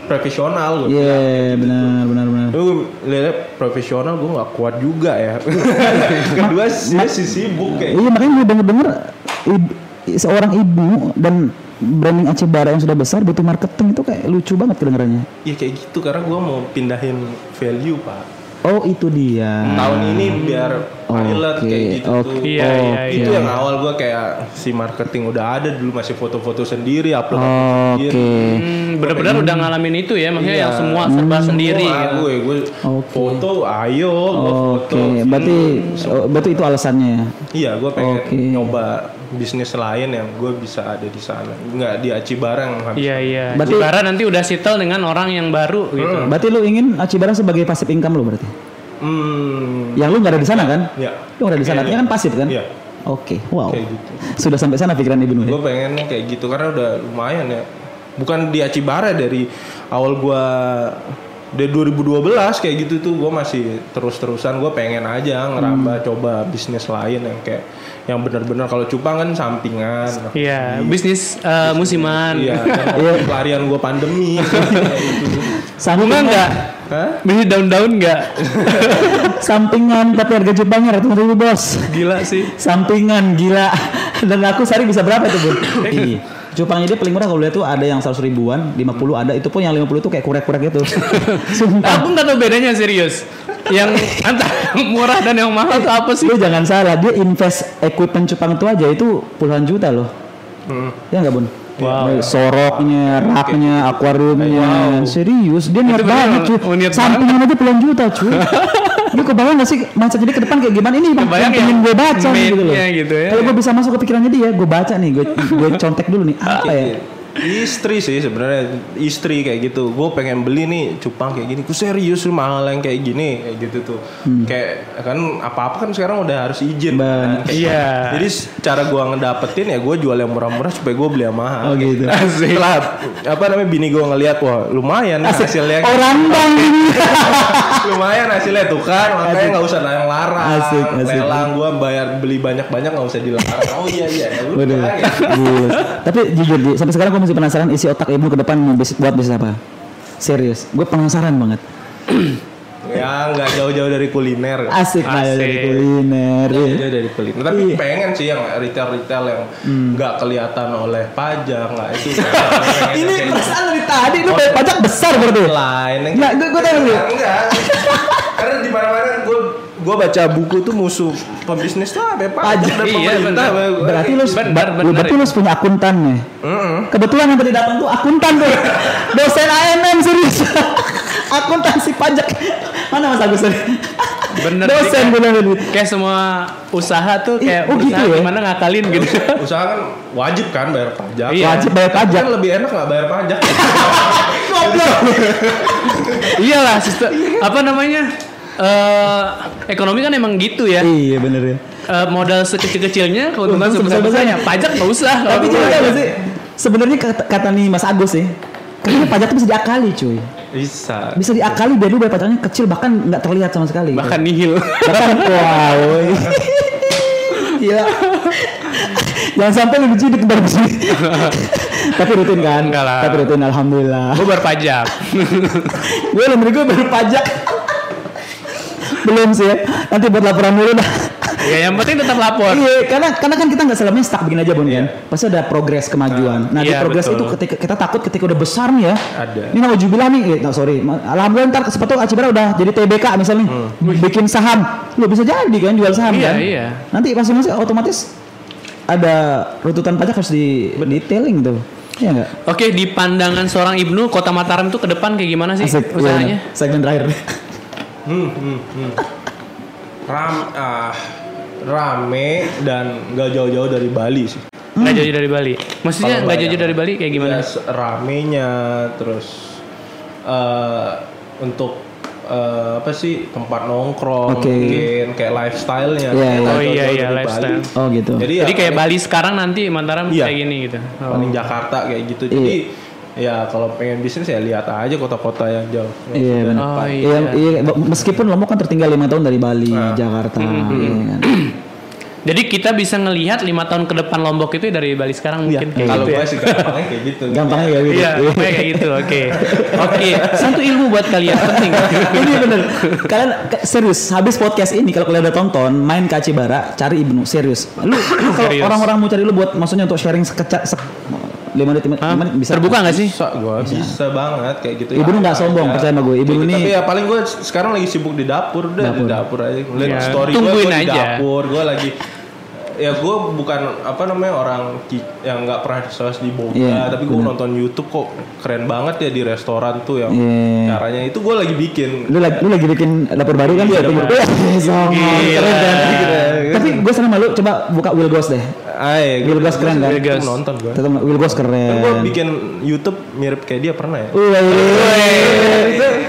profesional gue. Iya benar benar benar. Lu lihat profesional gue nggak kuat juga ya. Kedua dia si sibuk kayak. Iya makanya gue denger denger seorang ibu dan branding Acibara yang sudah besar butuh marketing itu kayak lucu banget kedengarannya. Iya kayak gitu karena gue mau pindahin value pak. Oh itu dia. Tahun ini biar pilot kayak gitu oke, tuh. Iya, iya. Itu yang awal gue kayak si marketing udah ada dulu masih foto-foto sendiri upload Oke. sendiri. Hmm, benar-benar udah ngalamin itu ya, maksudnya yang semua serba sendiri Semua gitu. gue gue Oke. foto ayo gue foto. Oke, berarti oh, berarti itu alasannya. ya? Iya, gue pengen Oke. nyoba bisnis lain yang gue bisa ada di sana. Nggak di Acibara yang habis. Iya iya. Berarti- Jibara nanti udah settle dengan orang yang baru gitu. Berarti lu ingin Acibara sebagai passive income lu berarti? Hmm. Yang lu nggak ada di sana kan? Iya. Lu nggak ada di sana, Iya, artinya kan pasif kan? Iya. Oke, wow. Kayak gitu. Sudah sampai sana pikiran Ibnu ya? Gue pengennya kayak gitu karena udah lumayan ya. Bukan di Acibara dari awal gue dari 2012 kayak gitu tuh gue masih terus-terusan gue pengen aja ngerambah coba bisnis lain yang kayak yang benar-benar kalau cupang kan sampingan. Iya, bisnis eh, musiman. Iya, dan pelarian gue pandemi. gitu. Bunga enggak? Hah? Bisnis daun-daun enggak? Sampingan tapi harga Jepangnya ratusan ribu bos. Gila sih. Sampingan gila. Dan aku sehari bisa berapa tuh bun? Cupangnya dia paling murah kalau lihat tuh ada yang 100 ribuan, 50 ada. Itu pun yang 50 itu kayak kurek-kurek gitu. Sumpah. Aku nggak tahu bedanya serius. Yang antara murah dan yang mahal tuh apa sih? Lu jangan salah, dia invest equipment cupang itu aja itu puluhan juta loh. Hmm. Ya nggak bun? Wow. Soroknya, raknya, akuariumnya, serius dia niat Itu banget cuy. Sampingan aja puluhan juta cuy. Lu kebayang gak sih masa jadi ke depan kayak gimana ini bang? Yang ya, pengen gue baca nih gitu loh. gitu ya. Kalau gue bisa masuk ke pikirannya dia, gue baca nih, gue gue contek dulu nih apa ya? Istri sih sebenarnya istri kayak gitu. Gue pengen beli nih cupang kayak gini. Gue serius lu mahal yang kayak gini kayak gitu tuh. Kayak kan apa-apa kan sekarang udah harus izin. Kan. Kayak- Iya. Jadi cara gue ngedapetin ya gue jual yang murah-murah supaya gue beli yang mahal. Oh gitu. Asik. Setelah apa namanya bini gue ngeliat wah lumayan Asik. hasilnya. Orang bang lumayan hasilnya tuh kan makanya nggak usah larang-larang. Asik, asik. Lelang gue bayar beli banyak-banyak nggak usah dilarang. Oh iya iya. ya Waduh. ya. Tapi jujur Di, sampai sekarang gue masih penasaran isi otak ibu ke depan mau bis- buat bisnis apa? Serius, gue penasaran banget. Ya nggak jauh-jauh dari kuliner. Asik, Asik. dari kuliner. ya. Jauh dari kuliner. Tapi Iya. pengen sih yang retail-retail yang nggak kelihatan oleh pajak nggak itu. Ini perasaan dari tadi lu bayar pajak besar berarti. lain. Nggak, gue gue tahu dulu. Enggak. Karena di mana-mana gue gue baca buku tuh musuh pembisnis tuh apa ya, pajak dan Iya, pemerintah. benar. Berarti lu, Benar, lu benar berarti itu. lu punya akuntan nih. Mm-mm. Kebetulan yang tadi datang tuh akuntan tuh. Dosen AMM serius. Akuntansi pajak. Mana Mas Agus tadi? Bener Dosen bener bener. Kayak semua usaha tuh kayak Oh, gitu usaha ya? gimana ngakalin gitu. Usaha kan wajib kan bayar pajak. Iya. Wajib bayar Tapi pajak. Kan lebih enak nggak bayar pajak. Iyalah, sistem apa namanya? Eh ekonomi kan emang gitu ya. Iya bener ya. Eh, modal sekecil-kecilnya, keuntungan Untung sebesar-besarnya. Pajak nggak usah. Tapi juga gak sih? Sebenarnya kata, kata nih Mas Agus sih. Kayaknya pajak tuh bisa diakali cuy. Bisa. Bisa diakali biar lu bayar pajaknya kecil bahkan nggak terlihat sama sekali. gitu. bahkan nihil. Bahkan wow. Gila. Jangan sampai lu diciduk sini. Tapi rutin kan? Enggak lah. Tapi rutin alhamdulillah. Gue berpajak. gue nomor gue baru pajak. Belum sih ya. Nanti buat laporan dulu dah. ya yang penting tetap lapor. Iya, karena karena kan kita nggak selamanya stuck begini aja Bon kan. Pasti ada progres kemajuan. Nah, di Iya, progres betul. itu ketika kita takut ketika udah besar nih ya. Ada. Ini mau jubilah nih, eh, no, sorry. Alhamdulillah ntar sepatu Acibara udah jadi TBK misalnya, bikin saham, lu bisa jadi kan jual saham Iya, kan. iya. Nanti masing-masing otomatis ada runtutan pajak harus di detailing tuh. Iya enggak? Oke, di pandangan seorang Ibnu, Kota Mataram tuh ke depan kayak gimana sih Asik. iya, usahanya? bener. Segmen terakhir. Hmm, hmm, hmm. Ram, ah, rame dan nggak jauh-jauh dari Bali sih. nggak jauh dari Bali. Maksudnya nggak bayang. jauh dari Bali kayak gimana? Ya, se- ramenya terus eh untuk eh, apa sih tempat nongkrong Oke. mungkin kayak lifestyle-nya Iya, kayak iya. Oh, jauh-jauh iya, iya, Bali. lifestyle. Oh gitu. Jadi, Jadi ya kayak paling- Bali sekarang nanti Mataram Iya. kayak gini gitu. Oh. paling Jakarta kayak gitu. Jadi ya kalau pengen bisnis ya lihat aja kota-kota yang jauh. Iya, benar. Oh iya. Iya, iya, meskipun Lombok kan tertinggal lima tahun dari Bali, Jakarta, iya kan. Jadi kita bisa ngelihat lima tahun ke depan Lombok itu dari Bali sekarang Iya, mungkin kayak kalau gitu gue ya. sih gampangnya kayak gitu. Gampangnya ya gitu. Iya, kayak gitu. Oke. Oke, satu ilmu buat kalian penting. ini bener. Kalian serius habis podcast ini kalau kalian udah tonton main ke Acibara cari Ibnu serius. Lu, kalau orang-orang mau cari lu buat maksudnya untuk sharing sekecak sek, lima menit, lima Hah? menit bisa Terbuka nggak sih? Bisa, gue bisa banget kayak gitu. Ibnu nggak sombong, aja. percaya sama gue. Kayak gitu. ini- Tapi ya paling gue sekarang lagi sibuk di dapur, udah di dapur aja. Ngeliat Ya, story gue di dapur, gue lagi ya gue bukan apa namanya orang yang nggak pernah sales di Boga, Iya, tapi gue nonton YouTube kok keren banget ya di restoran tuh yang Iya. caranya itu gue lagi bikin. lu lagi lu lagi bikin dapur baru kan? Iya, dapur Iya, songong. Gila. keren kan? Tapi gue senang malu coba buka Will Ghost deh. Ay, Will Ghost keren kan? Will Ghost. nonton gue. Tetap Will Ghost Kan keren. gue bikin YouTube mirip kayak dia pernah ya.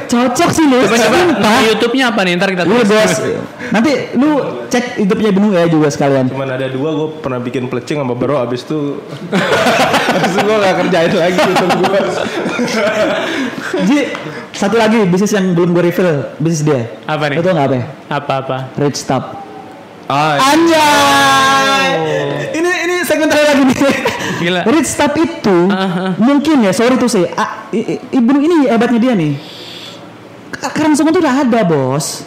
Cocok sih lu. Coba coba YouTube-nya apa nih? Ntar kita Will. Ghost. Nanti lu cek YouTube-nya Ibnu ya juga sekalian. Cuman ada dua gue pernah bikin plecing sama bro abis itu abis itu gue gak kerjain lagi YouTube gue. Ji, satu lagi bisnis yang belum gue reveal bisnis dia. Apa nih? Tau nggak apa? ya? Apa-apa? Rich Stop. Ah, Anjay. Ini ini segmen terakhir lagi nih. Gila. Rich Stop itu mungkin ya sorry tuh sih. I- i- Ibnu ini hebatnya dia nih. Karang semua tuh udah ada bos.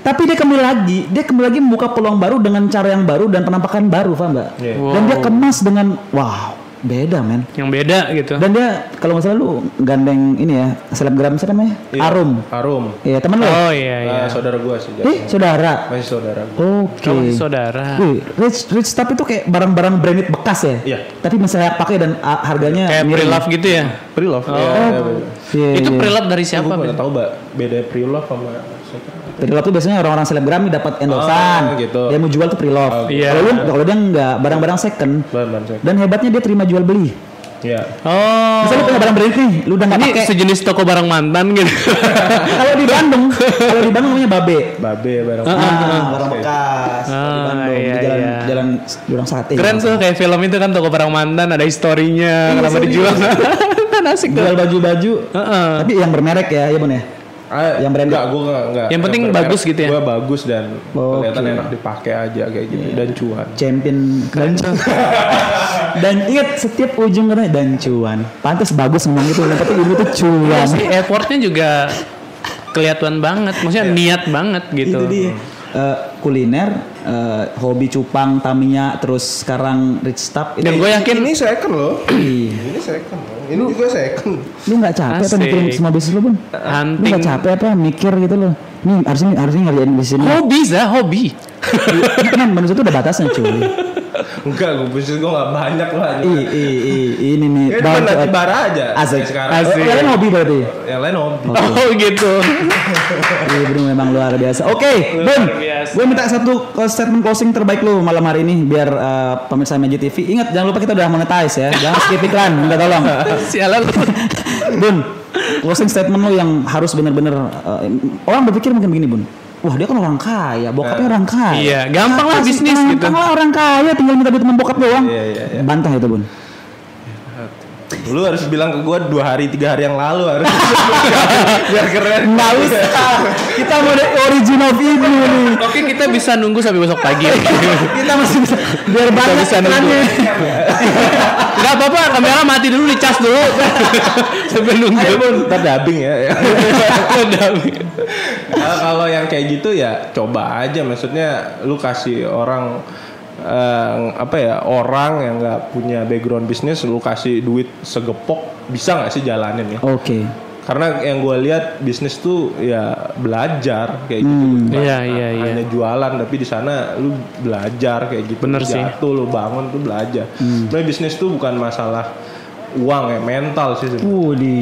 Tapi dia kembali lagi, dia kembali lagi membuka peluang baru dengan cara yang baru dan penampakan baru, paham nggak? Iya. Dan dia kemas dengan, wow, beda men. Yang beda gitu. Dan dia kalau nggak salah lu gandeng ini ya selebgram siapa namanya? Iya. Arum. Arum. Iya teman lu. ya? Oh iya iya. Ah, saudara gue sih. Eh saudara. Masih saudara. Oke. Kamu masih saudara. Wih, rich rich stuff itu kayak barang-barang branded bekas ya. Iya. Tapi masih layak pakai dan ah, harganya Kayak pre-love gitu ya. Pre-love. Oh. Iya, iya, iya. Iya, Itu iya. pre-love dari Gue siapa? nggak tahu mbak beda pre-love sama Pre-love tuh biasanya orang-orang selebgram dapat endorsan. Oh, gitu. Dia mau jual tuh pre-love. Iya. Kalau lu kalau dia enggak barang-barang second. bahan-bahan saya. Dan hebatnya dia terima jual beli. Iya. Oh. Misalnya lu punya barang branded nih, lu udah nggak Ini pakai. sejenis toko barang mantan gitu. kalau di Bandung, kalau di Bandung namanya Babe. Babe barang. Ah, barang bekas di Ah, Bandung iya, di jalan iya. jalan Jurang Sate. Keren tuh kayak film itu kan toko barang mantan ada historinya kenapa serius. dijual. kan asik tuh. Jual baju-baju. Heeh. Tapi yang bermerek ya, ya Bun ya. Ah, Yang branded. Enggak, gue enggak, enggak. Yang penting bermerek. bagus gitu ya? Gue bagus dan Oke. kelihatan enak dipakai aja kayak gitu dan cuan. Champion dan dan ingat setiap ujung katanya dan cuan. Pantas bagus ngomong gitu, yang penting ibu tuh cuan. Si effortnya juga kelihatan banget, maksudnya niat banget gitu. Itu dia. Eh, kuliner, eh, hobi cupang, Tamiya, terus sekarang rich stuff. Dan gue yakin ini second loh. Ih, ini second loh. Ini juga second. lu nggak capek apa Asik. mikirin semua bisnis lu bun? Lu nggak capek apa mikir gitu loh? Nih harusnya harusnya ngerjain bisnis ini. hobi za hobi. kan manusia tuh udah batasnya cuy. Enggak, gue bisnis gue gak banyak lah. Ih, ih, ih, ini nih. Down cuma nanti earth. bara aja. Asik. Sekarang. Asik. Oh, Kalian hobi berarti? Yang lain hobi. Oh gitu. Iya Bro memang luar biasa. Oke, Bun. biasa. Gue minta satu statement closing terbaik lu malam hari ini biar uh, pemirsa Magic TV ingat jangan lupa kita udah monetize ya. Jangan skip iklan, minta tolong. Sialan lu. Bun, closing statement lu yang harus bener-bener uh, orang berpikir mungkin begini, Bun. Wah dia kan orang kaya, bokapnya orang kaya. Iya, gampang lah bisnis gitu. Gampang lah orang kaya, tinggal minta duit teman bokap doang. Iya, iya, iya. Bantah itu, Bun. Lu harus bilang ke gue dua hari tiga hari yang lalu harus biar keren. Nggak usah. Kita mau the origin of Ibnu nih. Oke kita bisa nunggu sampai besok pagi. Kita masih bisa biar banyak bisa nunggu. Gak apa-apa kamera mati dulu dicas dulu. sampai nunggu. Ayo bun, ntar dubbing ya. ya. Nah, kalau yang kayak gitu ya coba aja. Maksudnya lu kasih orang eh, apa ya orang yang nggak punya background bisnis, lu kasih duit segepok bisa nggak sih jalanin ya? Oke. Karena yang gue lihat bisnis tuh ya belajar kayak gitu. Bukan Iya, iya, iya. Hanya jualan tapi di sana lu belajar kayak gitu. Bener sih. Jatuh lu bangun tuh belajar. Sebenarnya bisnis tuh bukan masalah uang ya, mental sih sebenarnya. Uh di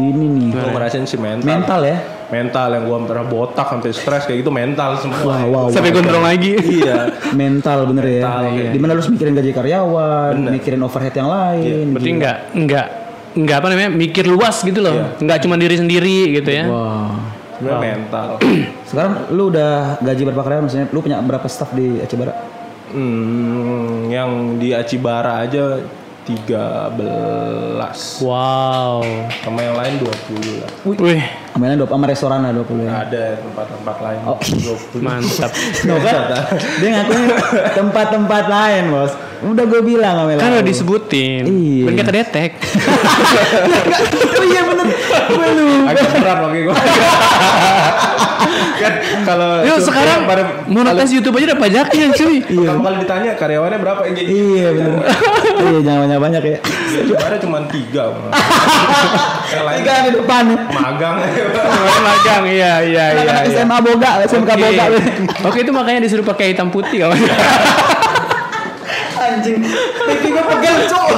ini nih. Gue ngerasain sih mental. Mental ya. mental yang gue pernah botak sampai stres kayak gitu mental semua. Wah, wow, Sampai gondrong lagi. Iya. mental bener ya. Mental, iya. Di mana lu harus mikirin gaji karyawan, mikirin overhead yang lain. Berarti nggak nggak nggak apa namanya mikir luas gitu loh. Nggak cuma diri sendiri gitu ya. Wah. Sebenarnya mental. Sekarang lu udah gaji berapa karyawan maksudnya? Lu punya berapa staff di Acibara? Hmm, yang di Acibara aja 13 Wow. sama yang lain 20 lah. Wih, Ambilnya dua sama restoran lah 20 ya. Ada tempat-tempat lain Oh. 20. mantap. No, kan? Dia ngakuin tempat-tempat lain, Bos. Udah gue bilang sama kan udah disebutin. Iya. Kan kata detek. oh iya bener. Lu. Agak berat bagi gue. kan kalau survei sekarang pada monetis YouTube aja udah pajaknya cuy. pertama kali ditanya karyawannya berapa yang jadi Iya bener. iya jangan banyak-banyak ya. di Acibara cuma tiga. Tiga di depan. magang. Magang, iya iya iya. Anak iya. SMA Boga, SMK. Boga. Oke itu makanya disuruh pakai hitam putih kawan. Anjing. Pipi gue pegel, Cok.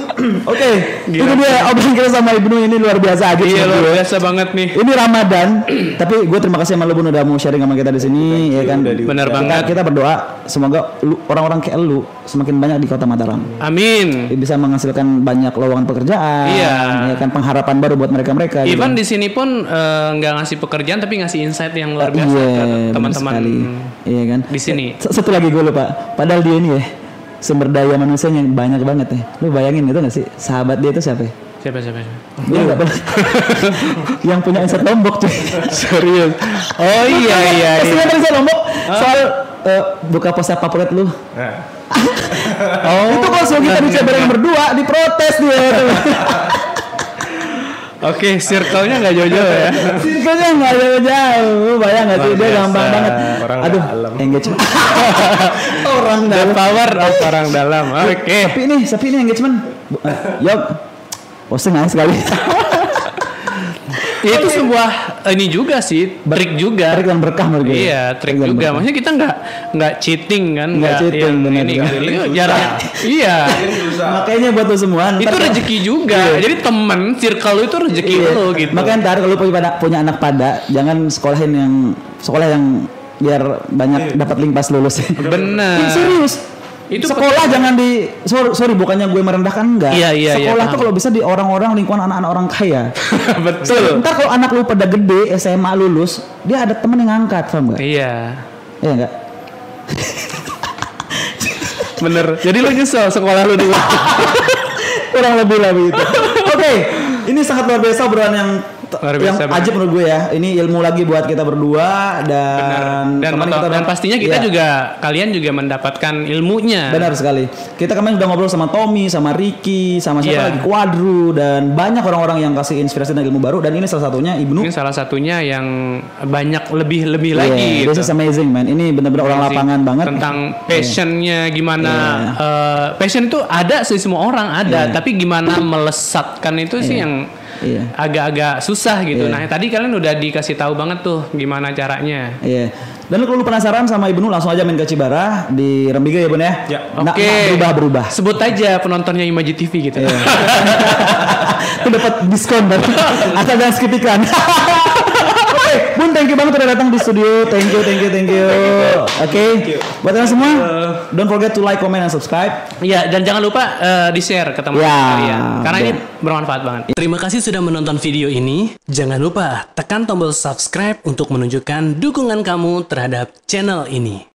Oke, itu dia obrolan kita sama Ibnu ini luar biasa aja. iya luar biasa banget nih. Ini Ramadan, tapi gue terima kasih sama lu Bun udah mau sharing sama kita di sini, ya kan. Kita- banget. Kita berdoa semoga orang-orang kayak lu semakin banyak di Kota Mataram. Amin. Bisa menghasilkan banyak lowongan pekerjaan, Iya. ya kan pengharapan baru buat mereka-mereka. gitu. Even di sini pun eh, nggak ngasih pekerjaan tapi ngasih insight yang luar biasa Iya, ke benar teman-teman. Iya kan. di sini. Satu lagi gue lupa. Padahal dia ini ya sumber daya manusianya yang banyak banget ya. Lu bayangin itu gak sih? Sahabat dia itu siapa? ya? Siapa siapa? pernah. yang punya insight lombok cuy. Serius. Oh iya iya Pasti iya. insight lombok soal eh, buka pos favorit lu. Nah, Oh. itu kalau kita bisa bareng berdua diprotes dia. Oke, circle-nya nggak jauh-jauh ya. Circle-nya nggak jauh-jauh. Bayang nggak sih? Dia gampang banget. Orang Aduh, dalam. engagement. Orang The dalam. power of orang dalam. Oke. Tapi ini, tapi ini engagement. Eh, Yop, posting aja sekali. Ya, itu sebuah ini juga sih, trik juga. Trik dan berkah menurut gue. Iya, trik dan juga. berkah. Maksudnya kita nggak nggak cheating kan? Nggak cheating, yang benar, ini gitu. Susah. Jarang. Iya. Makanya buat lu semua. ntar itu rezeki juga. Jadi temen circle itu rezeki Iya. lu gitu. Makanya ntar kalau punya, pada- punya anak pada, jangan sekolahin yang sekolah yang biar banyak dapat link pas lulus. Bener. Ih, serius. Itu sekolah jangan di sorry, sorry bukannya gue merendahkan enggak. Iya, iya, iya, Sekolah tuh paham. kalau bisa di orang-orang lingkungan anak-anak orang kaya. Betul. Ntar kalau anak lu pada gede SMA lulus, dia ada temen yang ngangkat, paham enggak? Iya. Iya enggak? Bener. Jadi lu nyesel sekolah lu dulu. Kurang lebih lah begitu. Oke, ini sangat luar biasa obrolan yang Luar yang biasa banget. ajaib menurut gue ya. Ini ilmu lagi buat kita berdua dan dan kemarin moto- dan pastinya kita Iya. juga kalian juga mendapatkan ilmunya. Benar sekali. Kita kemarin udah ngobrol sama Tommy, sama Ricky, sama siapa Iya. lagi? Quadru dan banyak orang-orang yang kasih inspirasi dan ilmu baru dan ini salah satunya Ibnu. Ini salah satunya yang banyak lebih lebih Iya, lagi This gitu. is amazing man. Ini benar-benar orang lapangan banget. tentang passionnya gimana eh, passion itu ada sih semua orang ada tapi gimana melesatkan itu sih yang Iya. agak-agak susah gitu nah tadi kalian udah dikasih tahu banget tuh gimana caranya Iya. Dan kalau lu penasaran sama Ibnu langsung aja main ke Cibara di Rembiga ya Bun ya. Ya. Nah, Oke. nah, berubah-berubah. sebut aja penontonnya Imaji TV gitu Iya. Itu dapat diskon dan asal dan skip iklan. Bun thank you banget udah datang di studio. Thank you, thank you, thank you. Oke. Buat kalian semua, don't forget to like, comment, and subscribe. Iya dan jangan lupa eh, di share ke teman Ya, kalian karena ini bermanfaat banget. Terima kasih sudah menonton video ini. Jangan lupa tekan tombol subscribe untuk menunjukkan dukungan kamu terhadap channel ini.